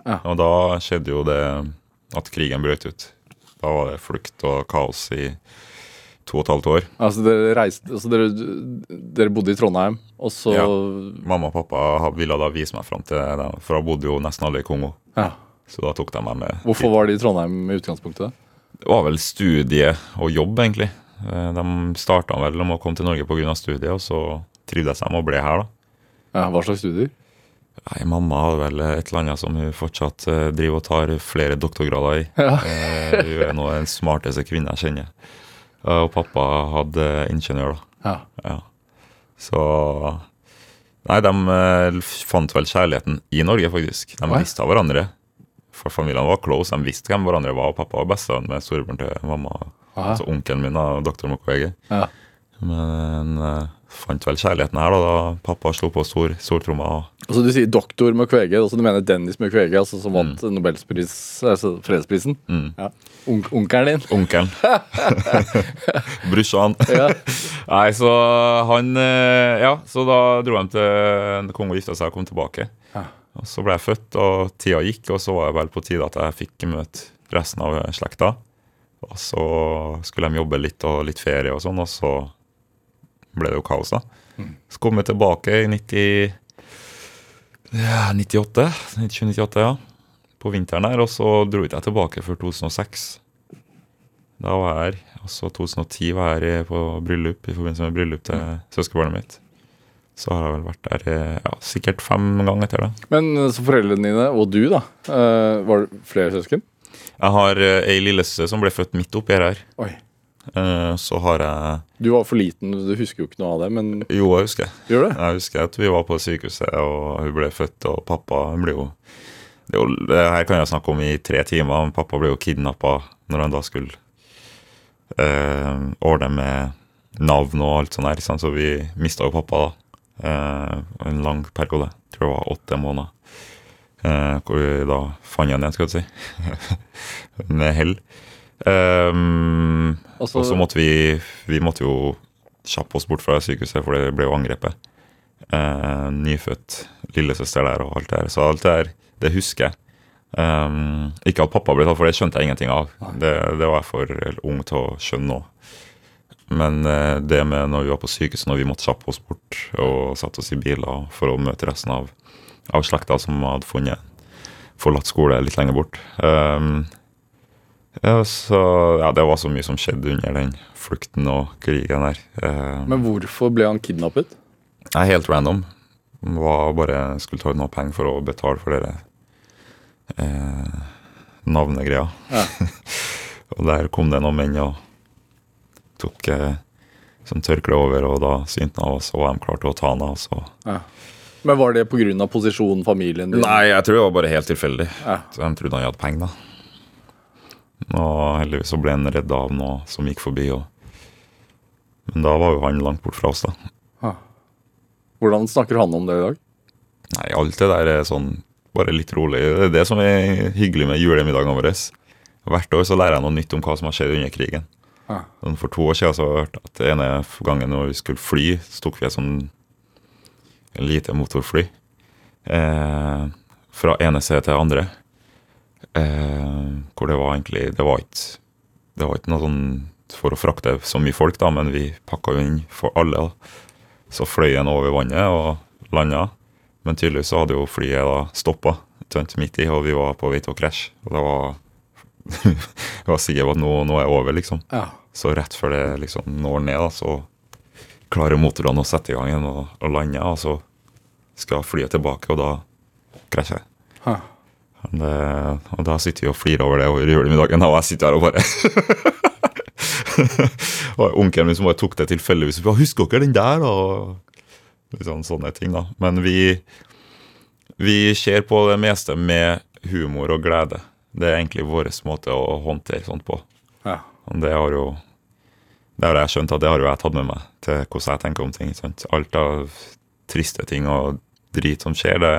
Ja. Og da skjedde jo det at krigen brøt ut. Da var det flukt og kaos i to og et halvt år. Altså Dere reiste, altså dere, dere bodde i Trondheim, og så Ja. Mamma og pappa ville da vise meg fram til dem, for jeg bodde jo nesten alle i Kongo. Ja. Så da tok de meg med. Hvorfor var de i Trondheim i utgangspunktet? Det var vel studie og jobb, egentlig. Eh, De starta vel om å komme til Norge pga. studiet, og så trivdes de og ble her, da. Ja, Hva slags studier? Nei, Mamma hadde vel et eller annet som hun fortsatt eh, driver og tar flere doktorgrader i. Ja. Eh, hun er nå den smarteste kvinnen jeg kjenner. Eh, og pappa hadde ingeniør, da. Ja. Ja. Så Nei, de eh, fant vel kjærligheten i Norge, faktisk. De visste av hverandre. For familiene var close. De visste hvem hverandre var. og Pappa var bestevenn med storebroren til mamma. Aha. Altså onkelen min, da, doktor Mukwege. Ja. Men uh, fant vel kjærligheten her, da, da pappa slo på stor, stortromma. og Altså Du sier doktor Mukwege, altså du mener Dennis Mukwege, altså som vant mm. pris, altså fredsprisen? Mm. Ja. On onkelen din? Onkelen. *laughs* Brorsan. Ja. *laughs* Nei, så han eh, Ja, så da dro de til Kongo og gifta seg og kom tilbake. Ja. Og Så ble jeg født, og tida gikk, og så var det vel på tide at jeg fikk møte resten av slekta. Og så skulle de jobbe litt og litt ferie og sånn, og så ble det jo kaos, da. Så kom jeg tilbake i 90, ja, 98, 97-98, ja. På vinteren der, og så dro ikke jeg tilbake før 2006. Da var jeg her. Og så 2010 var jeg her på bryllup i forbindelse med bryllup til søskenbarnet mitt. Så har jeg vel vært der ja, sikkert fem ganger etter det. Men eh, så foreldrene dine, og du, da. eh, var det flere søsken? Jeg har eh, ei lillesøster som ble født midt oppi her. Oi. Så har jeg Du var for liten, du husker jo ikke noe av det, men Jo, jeg husker. gjør det? Jeg husker at vi var på sykehuset, og hun ble født, og pappa hun ble jo det, jo- det her kan jeg snakke om i tre timer. men Pappa ble jo kidnappa når han da skulle eh, ordne med navn og alt sånt der, sant? Så vi mista jo pappa da. Eh, en lang periode. Tror det var åtte måneder. Eh, hvor vi da fant han igjen, skal du si. *laughs* med hell. Um, og så måtte vi Vi måtte jo kjappe oss bort fra sykehuset, for det ble jo angrepet. Eh, nyfødt lillesøster der og alt det der. Så alt det der, det husker jeg. Um, ikke at pappa ble tatt, for det skjønte jeg ingenting av. Det, det var jeg for ung til å skjønne nå. Men uh, det med når vi var på sykehuset, når vi måtte kjappe oss bort og satte oss i biler for å møte resten av, av slekta som hadde funnet forlatt skole litt lenger bort. Um, ja, så, ja, det var så mye som skjedde under den flukten og krigen der. Eh, men hvorfor ble han kidnappet? helt random. Var bare skulle ta ut noe penger for å betale for dere eh, navnegreia. Ja. *laughs* og der kom det noen menn og tok eh, som tørkle over, og da syntes han av oss, og de klarte å ta han av. Så. Men var det pga. posisjonen, familien din? Nei, jeg tror det var bare helt tilfeldig. Ja. De trodde han hadde penger, da. Og heldigvis så ble han redda av noe som gikk forbi. Og... Men da var jo han langt bort fra oss, da. Hvordan snakker han om det i dag? Nei, alt det der er sånn bare litt rolig. Det er det som er hyggelig med julemiddagene våre. Hvert år så lærer jeg noe nytt om hva som har skjedd under krigen. Ja. Sånn For to år siden så har jeg hørt at ene gangen når vi skulle fly, så tok vi et sånn lite motorfly. Eh, fra ene side til andre. Eh, hvor det var egentlig Det var ikke Det var ikke noe sånn for å frakte så mye folk, da, men vi pakka jo inn for alle. da. Så fløy en over vannet og landa. Men tydeligvis så hadde jo flyet da stoppa midt i, og vi var på vei til å krasje. Og det var *laughs* Jeg var sikker på at nå, nå er jeg over, liksom. Ja. Så rett før det liksom når ned, da, så klarer motorene å sette i gang igjen og, og lande. Og så skal flyet tilbake, og da krasjer jeg. Det, og da sitter vi og flirer over det over julemiddagen, og jeg sitter her og bare *laughs* Og onkelen min som bare tok det tilfeldigvis. Husker dere den der, da? Og sånn, sånne ting, da. Men vi, vi ser på det meste med humor og glede. Det er egentlig vår måte å håndtere sånt på. Ja. Det har jo det har jeg skjønt at det har jo jeg tatt med meg til hvordan jeg tenker om ting. Sant? Alt av triste ting og drit som skjer, det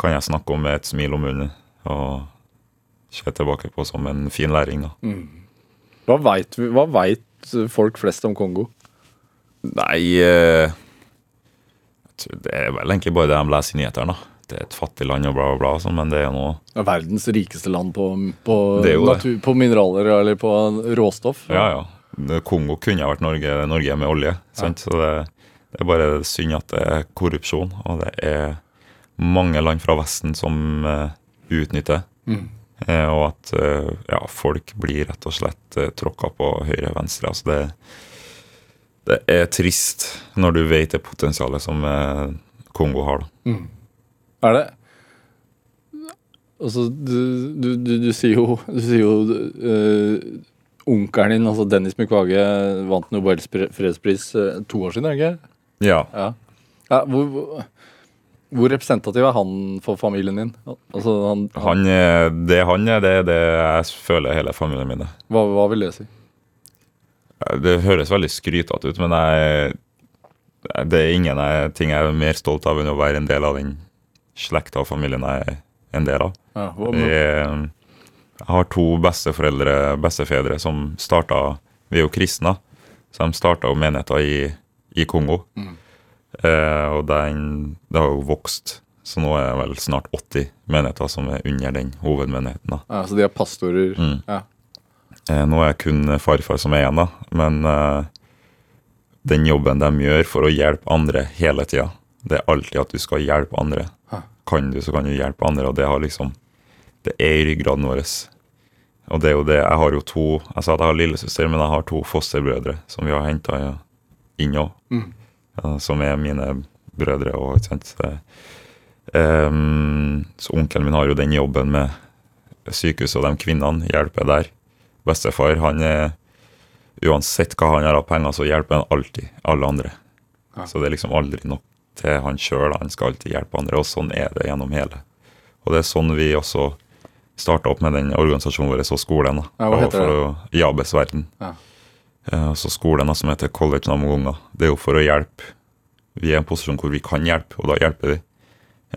kan jeg snakke om med et smil om munnen og se tilbake på som en fin læring. da. Hva veit vet folk flest om Kongo? Nei eh, Det er vel egentlig bare det de leser i nyhetene. Det er et fattig land og bla, bla, bla, sånn, men det er jo noe er Verdens rikeste land på, på, er natur, på mineraler eller på råstoff. Ja, ja. Kongo kunne vært Norge, Norge med olje. Sant? Så det, det er bare synd at det er korrupsjon, og det er mange land fra Vesten som uh, utnytter. Eh, og at uh, ja, folk blir rett og slett uh, tråkka på høyre og venstre. Altså det, det er trist når du vet det potensialet som eh, Kongo har. da. Er det? Altså, du, du, du, du sier jo, du sier jo uh, Onkelen din, altså Dennis Mukwege, vant Nobels fredspris uh, to år siden, er det ikke? Ja. Ja. ja hvor, hvor, hvor representativ er han for familien din? Altså, han, Han, han, det han er, det er det jeg føler hele familien min er. hva, hva vil det si? Det høres veldig skrytete ut, men jeg, det er ingen jeg, ting jeg er mer stolt av enn å være en del av den slekta og familien jeg er en del av. Ja, Jeg, jeg har to besteforeldre, bestefedre, som starta Vi er jo kristne, så de starta menigheter i, i Kongo. Eh, og den, det har jo vokst, så nå er det vel snart 80 menigheter som er under den hovedmenigheten. da. ja, så de er pastorer? Mm. Ja. Eh, nå er jeg kun farfar som er igjen, da. Men eh, den jobben de gjør for å hjelpe andre hele tida, det er alltid at du skal hjelpe andre. Kan du, så kan du hjelpe andre, og det har liksom Det er i ryggraden vår. Og det er jo det Jeg har jo to Jeg sa at jeg har lillesøster, men jeg har to fosterbrødre som vi har henta inn òg. Mm. Som er mine brødre og ikke sant. Så, um, så onkelen min har jo den jobben med sykehuset og de kvinnene, hjelper der. Bestefar, han er Uansett hva han har av penger, så hjelper han alltid alle andre. Ja. Så det er liksom aldri nok til han sjøl. Han skal alltid hjelpe andre, og sånn er det gjennom hele. Og det er sånn vi også starta opp med den organisasjonen vår og skolen. da. Ja, hva heter det? Jabes verden. Ja. Eh, så skolen da, som heter College Namogonga, Det er jo for å hjelpe. Vi er i en posisjon hvor vi kan hjelpe, og da hjelper vi.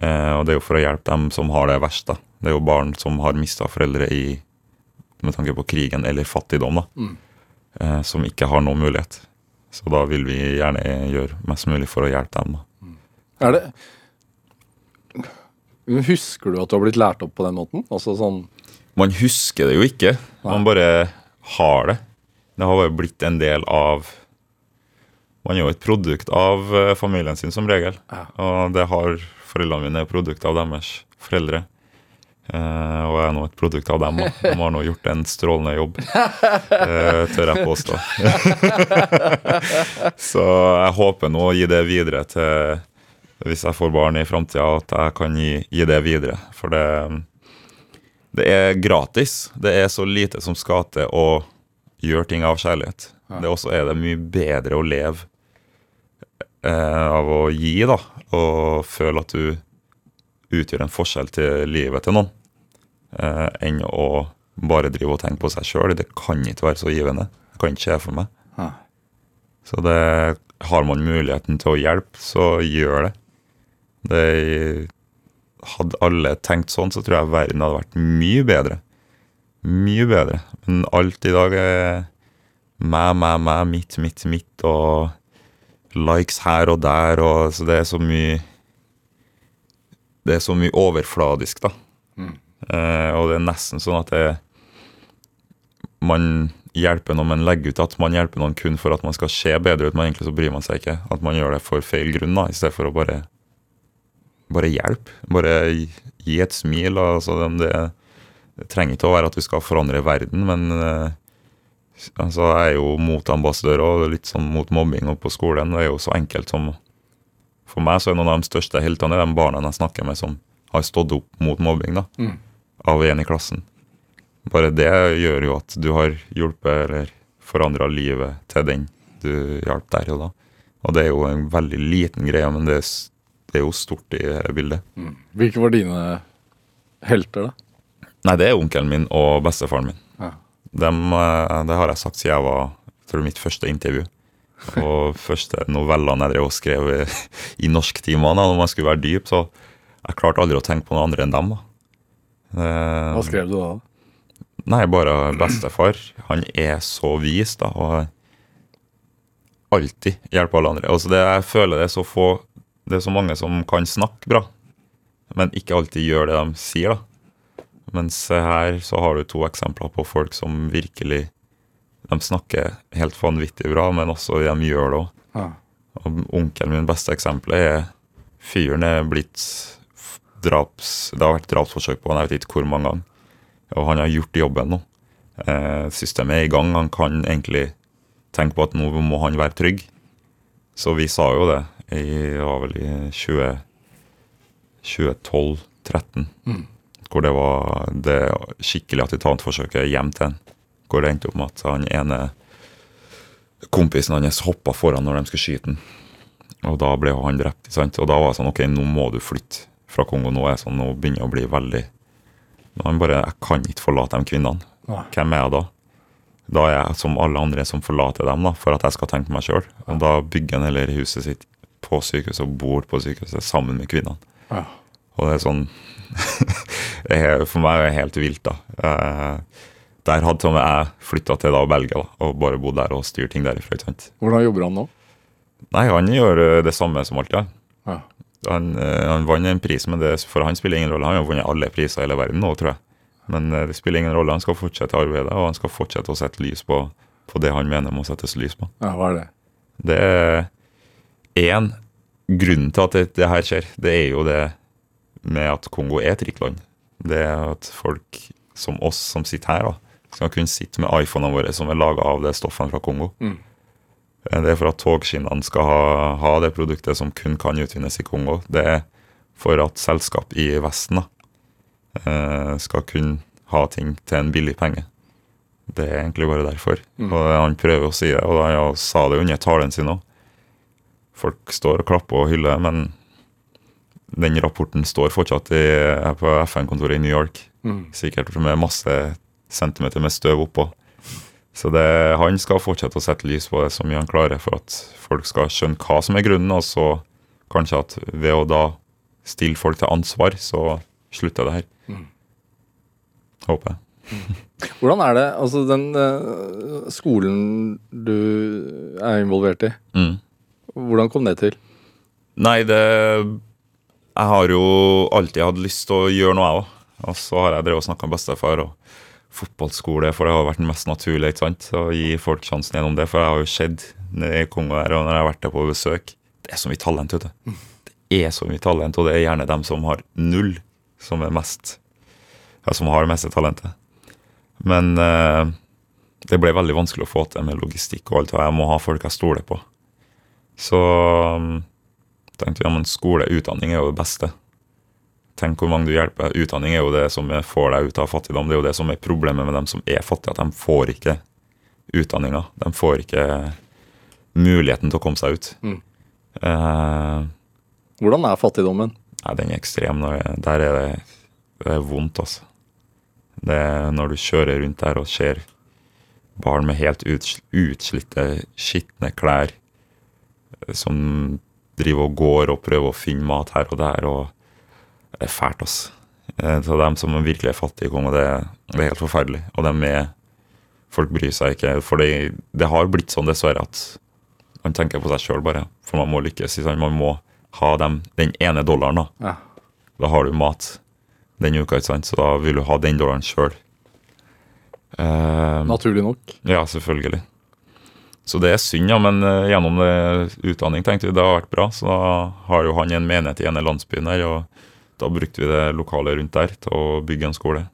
Eh, og det er jo for å hjelpe dem som har det verst. da. Det er jo barn som har mista foreldre i, med tanke på krigen eller fattigdom, da. Mm. Eh, som ikke har noen mulighet. Så da vil vi gjerne gjøre mest mulig for å hjelpe dem. da. Er det Husker du at du har blitt lært opp på den måten? Altså sånn Man husker det jo ikke, man bare har det. Det har jo blitt en del av Man er jo et produkt av eh, familien sin, som regel. Ja. Og det har foreldrene mine er produkt av deres foreldre. Eh, og jeg er nå et produkt av dem. De har nå gjort en strålende jobb, uh, tør jeg påstå. *laughs* Så jeg håper nå å gi det videre til Hvis jeg får barn i framtida, at jeg kan gi, gi det videre. For det, det er gratis. Det er så lite som skal til å gjøre ting av kjærlighet. Ja. Det også er det mye bedre å leve uh, av å gi, da. Og føle at du utgjør en forskjell til livet til noen. Eh, enn å bare drive og tenke på seg sjøl. Det kan ikke være så givende. Det kan ikke skje for meg. Ja. Så det, har man muligheten til å hjelpe, så gjør det. det. Hadde alle tenkt sånn, så tror jeg verden hadde vært mye bedre. Mye bedre. Men alt i dag er meg, meg, meg, mitt, mitt, mitt, og likes her og der, og så det er så mye Det er så mye overfladisk, da. Eh, og det er nesten sånn at det man hjelper noen, men legger ut at man hjelper noen kun for at man skal se bedre ut, men egentlig så bryr man seg ikke. At man gjør det for feil grunn, da, i stedet for å bare bare hjelpe. Bare gi et smil. Altså, det, det trenger ikke å være at vi skal forandre verden, men eh, altså, jeg er jo mot ambassadør og litt sånn mot mobbing og på skolen. Det er jo så enkelt som For meg så er noen av de største heltene de barna jeg snakker med som har stått opp mot mobbing, da, Mm. Av en i klassen. Bare det gjør jo at du har hjulpet eller forandra livet til den du hjalp der og da. Og det er jo en veldig liten greie, men det er, det er jo stort i dette bildet. Hvilke var dine helter, da? Nei, det er onkelen min og bestefaren min. Ja. Dem, eh, det har jeg sagt siden jeg var tror mitt første intervju. Og *laughs* første novellene jeg drev og skrev i, i norsktimene når man skulle være dyp, så jeg klarte aldri å tenke på noe andre enn dem. da. Eh, Hva skrev du da? Nei, bare bestefar. Han er så vis, da, og alltid hjelper alle andre. Altså det, jeg føler det er så få Det er så mange som kan snakke bra, men ikke alltid gjør det de sier, da. Mens her så har du to eksempler på folk som virkelig De snakker helt vanvittig bra, men også de gjør det òg. Ja. Onkelen min beste eksempelet er fyren er blitt draps... Det har vært drapsforsøk på han, jeg vet ikke hvor mange ganger. Og han har gjort jobben nå. Eh, systemet er i gang. Han kan egentlig tenke på at nå må han være trygg. Så vi sa jo det i var vel i 20 2012-13. Hvor det var det skikkelig attentatforsøket hjem til han. Hvor det endte opp med at han ene kompisen hans hoppa foran når de skulle skyte han. Og da ble han drept. sant? Og da var det sånn OK, nå må du flytte fra Kongo. Nå er sånn, nå begynner jeg å bli veldig Han bare Jeg kan ikke forlate de kvinnene. Nei. Hvem er jeg da? Da er jeg som alle andre som forlater dem, da, for at jeg skal tenke på meg sjøl. Og da bygger han heller huset sitt på sykehuset og bor på sykehuset sammen med kvinnene. Ja. Og det er sånn *laughs* det For meg er det helt vilt, da. Eh, der hadde til og med jeg flytta til da Belgia da, og bare bodd der og styrt ting derifra. Hvordan jobber han nå? Nei, han gjør eh, det samme som alltid. Ja. Han, eh, han vant en pris, men det, for han spiller ingen rolle. Han har vunnet alle priser i hele verden nå, tror jeg. Men eh, det spiller ingen rolle. Han skal fortsette arbeidet, og han skal fortsette å sette lys på, på det han mener må settes lys på. ja, hva er det? Det er én grunn til at det, det her skjer, det er jo det med at Kongo er et rikt land. Det er at folk som oss som sitter her, da, skal kunne sitte med iPhonene våre som er laga av det stoffene fra Kongo. Mm. Eh, Det er for at togskinnene skal ha, ha det produktet som kun kan utvinnes i Kongo. Det er for at selskap i Vesten da, eh, skal kunne ha ting til en billig penge. Det er egentlig bare derfor. Mm. Og han prøver å si det, og han sa det under talen sin òg. Folk står og klapper og hyller, men den rapporten står fortsatt i, på FN-kontoret i New York. Mm. Sikkert med masse centimeter med støv oppå. Så det, han skal fortsette å sette lys på det så mye han klarer for at folk skal skjønne hva som er grunnen, og så kanskje at ved å da stille folk til ansvar, så slutter det her. Mm. Håper jeg. Hvordan er det, altså den uh, skolen du er involvert i, Mm. hvordan kom det til? Nei, det Jeg har jo alltid hatt lyst til å gjøre noe, jeg òg. Og så har jeg drevet og snakka med bestefar og fotballskole, for det har vært mest naturlige ikke sant? å gi folk sjansen gjennom det. For jeg har jo sett i Kongo her, og når jeg har vært der på besøk Det er så mye talent, vet du. Det er så mye talent, og det er gjerne dem som har null, som er mest Ja, som har det meste talentet. Men eh, det ble veldig vanskelig å få til med logistikk og alt, og jeg må ha folk jeg stoler på. Så tenkte vi ja, men skole, utdanning er jo det beste. Tenk hvor mange du hjelper. Utdanning er jo det som får deg ut av fattigdom. Det er jo det som er problemet med dem som er fattige, at de får ikke utdanninga. De får ikke muligheten til å komme seg ut. Mm. Eh, Hvordan er fattigdommen? Nei, den er ekstrem. Der er det, det er vondt, altså. Det er når du kjører rundt der og ser barn med helt utslitte, skitne klær eh, som driver og går og prøver å finne mat her og der, og det er fælt, altså. Eh, Så dem som virkelig er fattige Kongo, det, det er helt forferdelig. Og dem er Folk bryr seg ikke. For det, det har blitt sånn, dessverre, at man tenker på seg sjøl, bare. For man må lykkes. Man må ha dem, den ene dollaren, da. Ja. Da har du mat den uka, ikke sant? så da vil du ha den dollaren sjøl. Naturlig nok. ja, selvfølgelig. Så det er synd, ja, men eh, gjennom det utdanning tenkte vi det har vært bra. Så da har jo han en menighet i ene landsbyen der, og da brukte vi det lokale rundt der til å bygge en skole.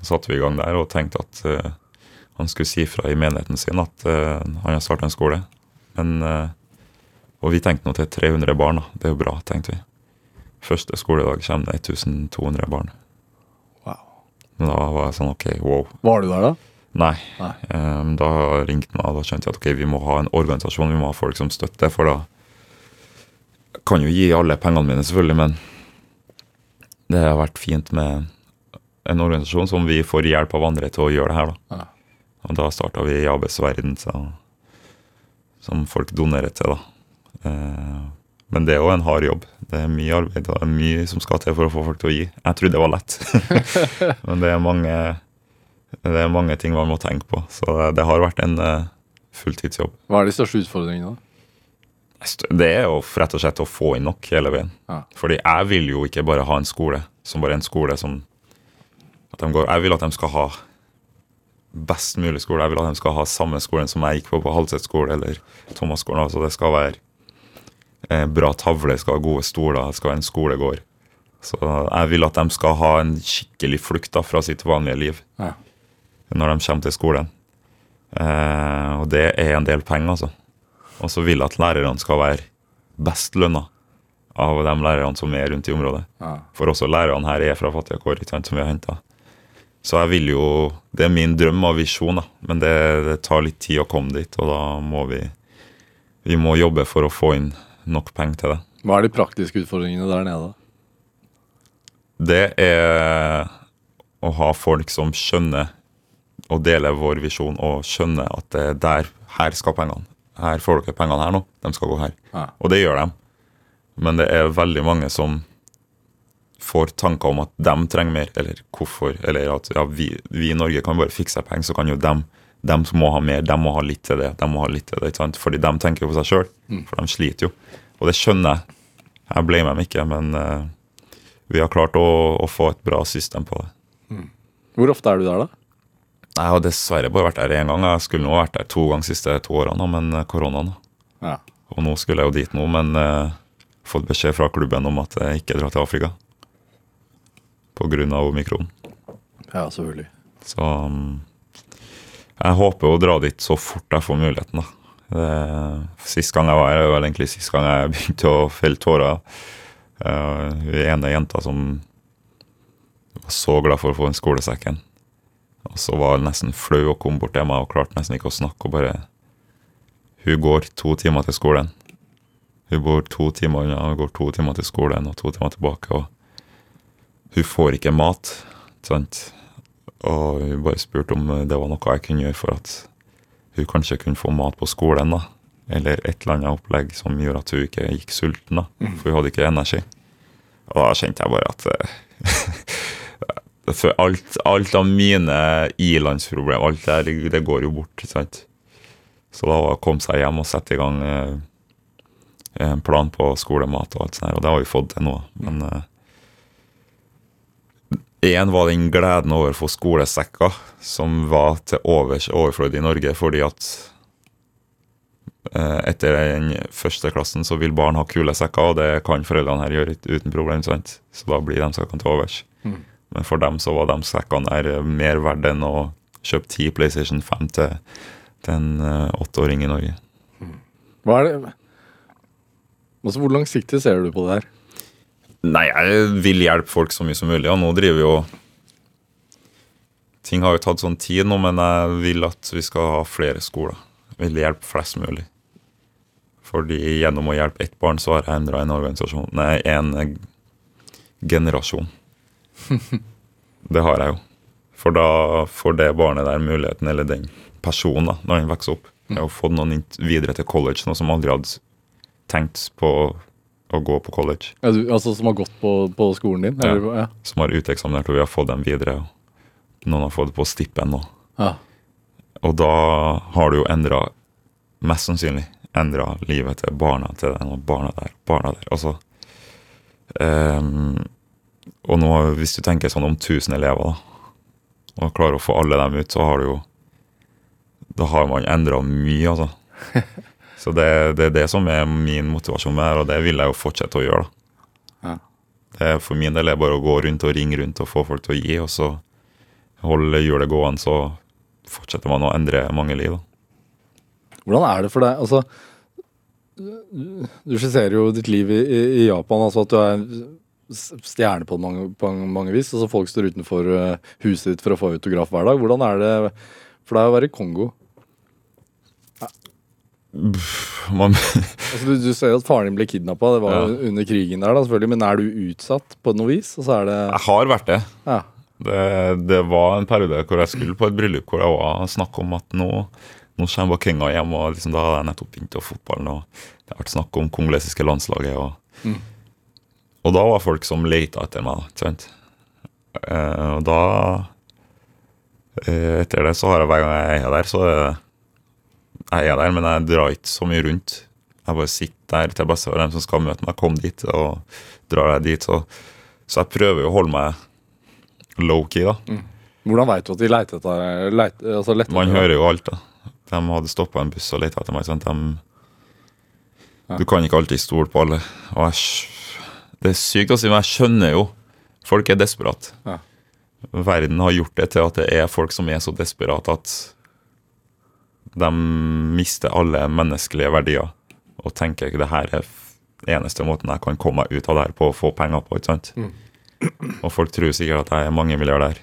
Så satte vi i gang der og tenkte at uh, han skulle si fra i menigheten sin at uh, han har starta en skole. Men, uh, og vi tenkte nå til 300 barn, da. Det er jo bra, tenkte vi. Første skoledag kommer det 1200 barn. Wow. Men da var jeg sånn OK, wow. Var du der, da? Nei. Nei. Um, da ringte meg, og da skjønte jeg at ok, vi må ha en organisasjon, vi må ha folk som støtter, for da kan jo gi alle pengene mine, selvfølgelig, men det har vært fint med en organisasjon som vi får hjelp av andre til å gjøre det her. da. Ja. Og da starta vi i ABs verden, så, som folk donerer til. da. Eh, men det er jo en hard jobb. Det er mye arbeid og det er mye som skal til for å få folk til å gi. Jeg trodde det var lett, *laughs* men det er mange det er mange ting man må tenke på. Så det har vært en eh, fulltidsjobb. Hva er de største utfordringene? da? Det er jo rett og slett å få inn nok hele veien. Ja. Fordi jeg vil jo ikke bare ha en skole som bare en skole som at de går, Jeg vil at de skal ha best mulig skole. Jeg vil at de skal ha samme skolen som jeg gikk på på Halset skole eller Thomas-skolen. Altså det skal være eh, bra tavle, skal ha gode stoler, det skal være en skolegård. Så jeg vil at de skal ha en skikkelig flukt da, fra sitt vanlige liv Ja. når de kommer til skolen. Eh, og det er en del penger, altså. Og så vil jeg at lærerne skal være best lønna av de lærerne som er rundt i området. Ja. For også lærerne her er fra fattige kår, som vi har henta. Så jeg vil jo Det er min drøm og visjon, da. Men det, det tar litt tid å komme dit, og da må vi Vi må jobbe for å få inn nok penger til det. Hva er de praktiske utfordringene der nede? da? Det er å ha folk som skjønner og deler vår visjon og skjønner at det er der, her skal pengene. Her får dere pengene her nå, de skal gå her. Ja. Og det gjør de. Men det er veldig mange som får tanker om at de trenger mer, eller hvorfor. Eller at ja, vi, vi i Norge kan bare fikse penger, så kan jo dem dem som må ha mer, de må ha litt til det. de må ha litt til det, ikke sant? Fordi de tenker jo på seg sjøl, for de sliter jo. Og det skjønner jeg. Jeg blamer dem ikke, men uh, vi har klart å, å få et bra system på det. Hvor ofte er du der, da? Jeg har dessverre bare vært der én gang. Jeg skulle nå vært der to ganger de siste to årene, men eh, koronaen. Ja. Og nå skulle jeg jo dit nå, men uh, fått beskjed fra klubben om at jeg ikke drar til Afrika. Av omikron. ja, selvfølgelig. Så um, jeg håper å dra dit så fort jeg får muligheten, da. Det, sist gang jeg var her, var egentlig sist gang jeg *laughs* begynte å felle tårer. Uh, hun ene jenta som var så glad for å få den skolesekken. Og så var hun nesten flau og kom bort til meg og klarte nesten ikke å snakke. og bare Hun går to timer til skolen. Hun bor to timer unna, hun går to timer til skolen og to timer tilbake. og Hun får ikke mat. sant? Og hun bare spurte om det var noe jeg kunne gjøre for at hun kanskje kunne få mat på skolen. da. Eller et eller annet opplegg som gjorde at hun ikke gikk sulten. da, For hun hadde ikke energi. Og da kjente jeg bare at eh, *laughs* alt, alt av mine ilandsproblemer, alt det, det går jo bort. sant? Så da var det å komme seg hjem og sette i gang eh, en plan på skolemat og alt sånt. Og det har vi fått til nå. Men én var den gleden over å få skolesekker, som var til overs overflod i Norge, fordi at eh, etter den første klassen så vil barn ha kule sekker, og det kan foreldrene her gjøre uten problem. sant? Så da blir de sekkene til overs. Mm. Men for dem så var de sekkene der mer verdt enn å kjøpe ti PlayStation 5 til, til en eh, åtteåring i Norge. Hva er det Altså, Hvor langsiktig ser du på det her? Nei, jeg vil hjelpe folk så mye som mulig, og nå driver jo Ting har jo tatt sånn tid nå, men jeg vil at vi skal ha flere skoler. Jeg vil hjelpe flest mulig. Fordi gjennom å hjelpe ett barn, så har jeg endra en organisasjon Nei, en eh, generasjon. *laughs* Det har jeg jo. For da får det barnet der muligheten, eller den personen, da, når den vokser opp. Jeg har få fått noen videre til college, noe som aldri hadde tenkt på å gå på college. Ja, du, altså Som har gått på, på skolen din? Ja. Eller, ja. Som har uteksaminert, og vi har fått dem videre. Noen har fått det på stipend nå. Ja. Og da har du jo endra, mest sannsynlig, endra livet til barna til den og barna der, barna der. Altså ehm, Og nå, hvis du tenker sånn om 1000 elever, da, og klarer å få alle dem ut, så har du jo Da har man endra mye, altså. *laughs* Så det, det er det som er min motivasjon med det og det vil jeg jo fortsette å gjøre. da. Ja. Det er For min del er det bare å gå rundt og ringe rundt og få folk til å gi, og så holde hjulet gående, så fortsetter man å endre mange liv. da. Hvordan er det for deg? Altså, du skisserer jo ditt liv i, i, Japan, altså at du er stjerne på mange, på mange vis. Altså Folk står utenfor eh, huset ditt for å få autograf hver dag. Hvordan er det for deg å være i Kongo? Man, Altså, du, du ser jo at faren din ble kidnappa, det var ja. under krigen der, da, selvfølgelig. Men er du utsatt på noe vis? Altså, er det jeg har vært det. Ja. det. Det var en periode hvor jeg skulle på et bryllup hvor det var snakk om at nå, nå kommer Bakenga hjem, og liksom, da hadde jeg nettopp begynt å fotballen, og det har vært snakk om kongolesiske landslaget. Og, Mm. Og da var folk som leita etter meg, ikke sant. Eh, og da eh, Etter det så har jeg hver gang jeg er der, så jeg er der, men jeg drar ikke så mye rundt. Jeg bare sitter der til beste for dem som skal møte meg, kom dit og drar jeg dit. Så, så jeg prøver jo å holde meg low-key, da. Hvordan veit du at de leiter etter deg? Leit, altså, Man hører jo alt, da. De hadde stoppa en buss og leita etter meg. Sant? De, Ja. Du kan ikke alltid stole på alle. Og jeg, det er sykt å si, men jeg skjønner jo. Folk er desperate. Ja. Verden har gjort det til at det er folk som er så desperate at de mister alle menneskelige verdier og tenker ikke det her er eneste måten jeg kan komme meg ut av det her på å få penger på. ikke sant? Og folk tror sikkert at jeg er mangemilliardær.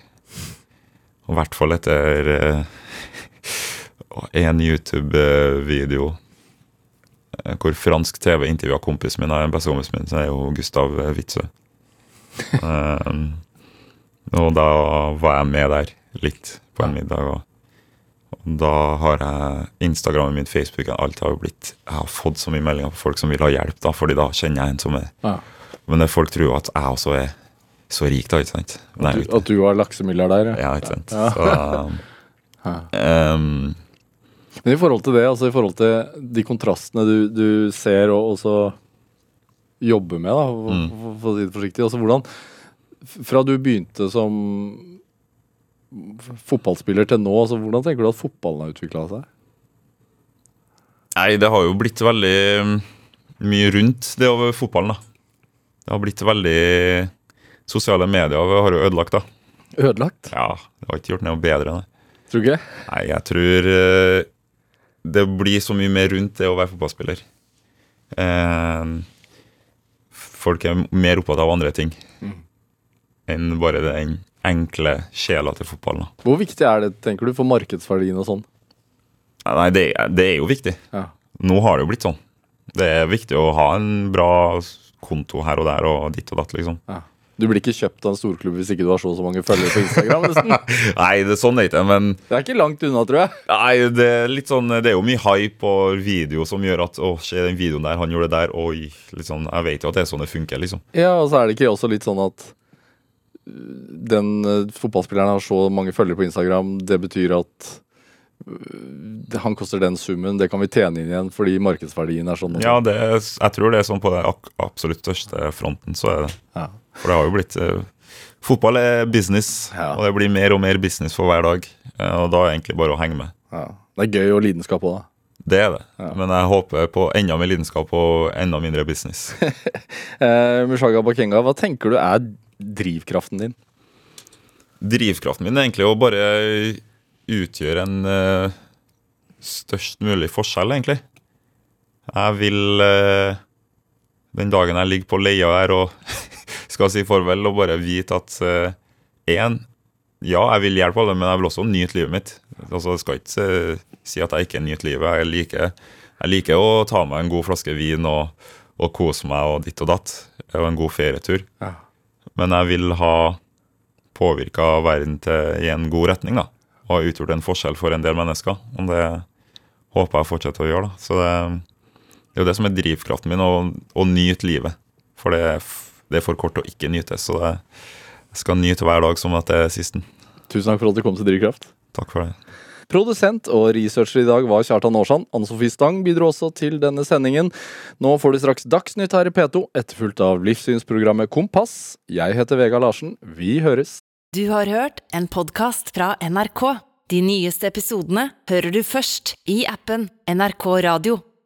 Og i hvert fall etter én *laughs* en YouTube-video eh, hvor fransk TV intervjua kompisen min, og den beste kompisen min, som er jo Gustav eh, Witzøe. Um, *laughs* og da var jeg med der litt på en middag. Og, da har jeg Instagramen min, Facebooken, alt har jo blitt Jeg har fått så mye meldinger på folk som vil ha hjelp, da, fordi da kjenner jeg en som er Ja. Men folk tror jo at jeg også er så rik, da, ikke sant? Jo At du, at du var laksemilliardær? Ja. ikke sant. Ja. Så, *laughs* ehm, Men i forhold til det, altså i forhold til de kontrastene du, du ser og også jobber med, da, for, Mm. for, for å si det forsiktig. Altså hvordan Fra du begynte som fotballspiller til nå, altså hvordan tenker du at fotballen har utvikla seg? Nei, det har jo blitt veldig mm, mye rundt det over fotballen, da. Det har blitt veldig Sosiale medier har jo ødelagt, da. Ødelagt? Ja, det har ikke gjort noe bedre enn. Tror du ikke? Nei, jeg tror eh, det blir så mye mer rundt det å være fotballspiller. Eh, folk er mer opptatt av andre ting enn bare den enkle sjela til fotballen. Hvor viktig er det, tenker du, for markedsverdien og sånn? Nei, det, det er jo viktig. Ja. Nå har det jo blitt sånn. Det er viktig å ha en bra konto her og der og ditt og datt, liksom. Du blir ikke kjøpt av en storklubb hvis ikke du har så og så mange følgere på Instagram. nesten. *laughs* Nei, det er sånn er det ikke, men Det er ikke langt unna, tror jeg. Nei, det er litt sånn Det er jo mye hype og video som gjør at Å, se den videoen der, han gjorde det der. Oi. Litt sånn Jeg vet jo at det er sånn det funker, liksom. Ja, og så er det ikke også litt sånn at øh, den øh, fotballspilleren har så mange følgere på Instagram, det betyr at øh, han koster den summen, det kan vi tjene inn igjen fordi markedsverdien er sånn. Ja, sånn. det er, jeg tror det er sånn på den absolutt største fronten, så er det. Ja. For det har jo blitt eh, Fotball er business, Ja. og det blir mer og mer business for hver dag. Eh, og da er det egentlig bare å henge med. Ja. Det er gøy og lidenskap òg, da. Det er det. Ja. Men jeg håper på enda mer lidenskap og enda mindre business. *laughs* Eh, Mushaga Bakenga, hva tenker du er drivkraften din? Drivkraften min er egentlig å bare utgjøre en eh, størst mulig forskjell, egentlig. Jeg vil eh, den dagen jeg ligger på leia her og skal si farvel, og bare vite at én Ja, jeg vil hjelpe alle, men jeg vil også nyte livet mitt. Altså, Jeg skal ikke uh, si at jeg ikke nyter livet. Jeg liker, jeg liker å ta meg en god flaske vin og, og kose meg og ditt og datt. Og en god ferietur. Ja. Men jeg vil ha påvirka verden til, i en god retning, da. Og har utgjort en forskjell for en del mennesker. Og det håper jeg fortsetter å gjøre, da. Så det, det er jo det som er drivkraften min, å, å nyte livet. For det, er det er for kort å ikke nyte, så jeg skal nyte hver dag som at det er sisten. Tusen takk for at du kom til Drivkraft. Takk for det. Produsent og researcher i dag var Kjartan Aarsand. Anne Sofie Stang bidro også til denne sendingen. Nå får du straks Dagsnytt her i P2, etterfulgt av livssynsprogrammet Kompass. Jeg heter Vega Larsen. Vi høres. Du har hørt en podkast fra NRK. De nyeste episodene hører du først i appen NRK Radio.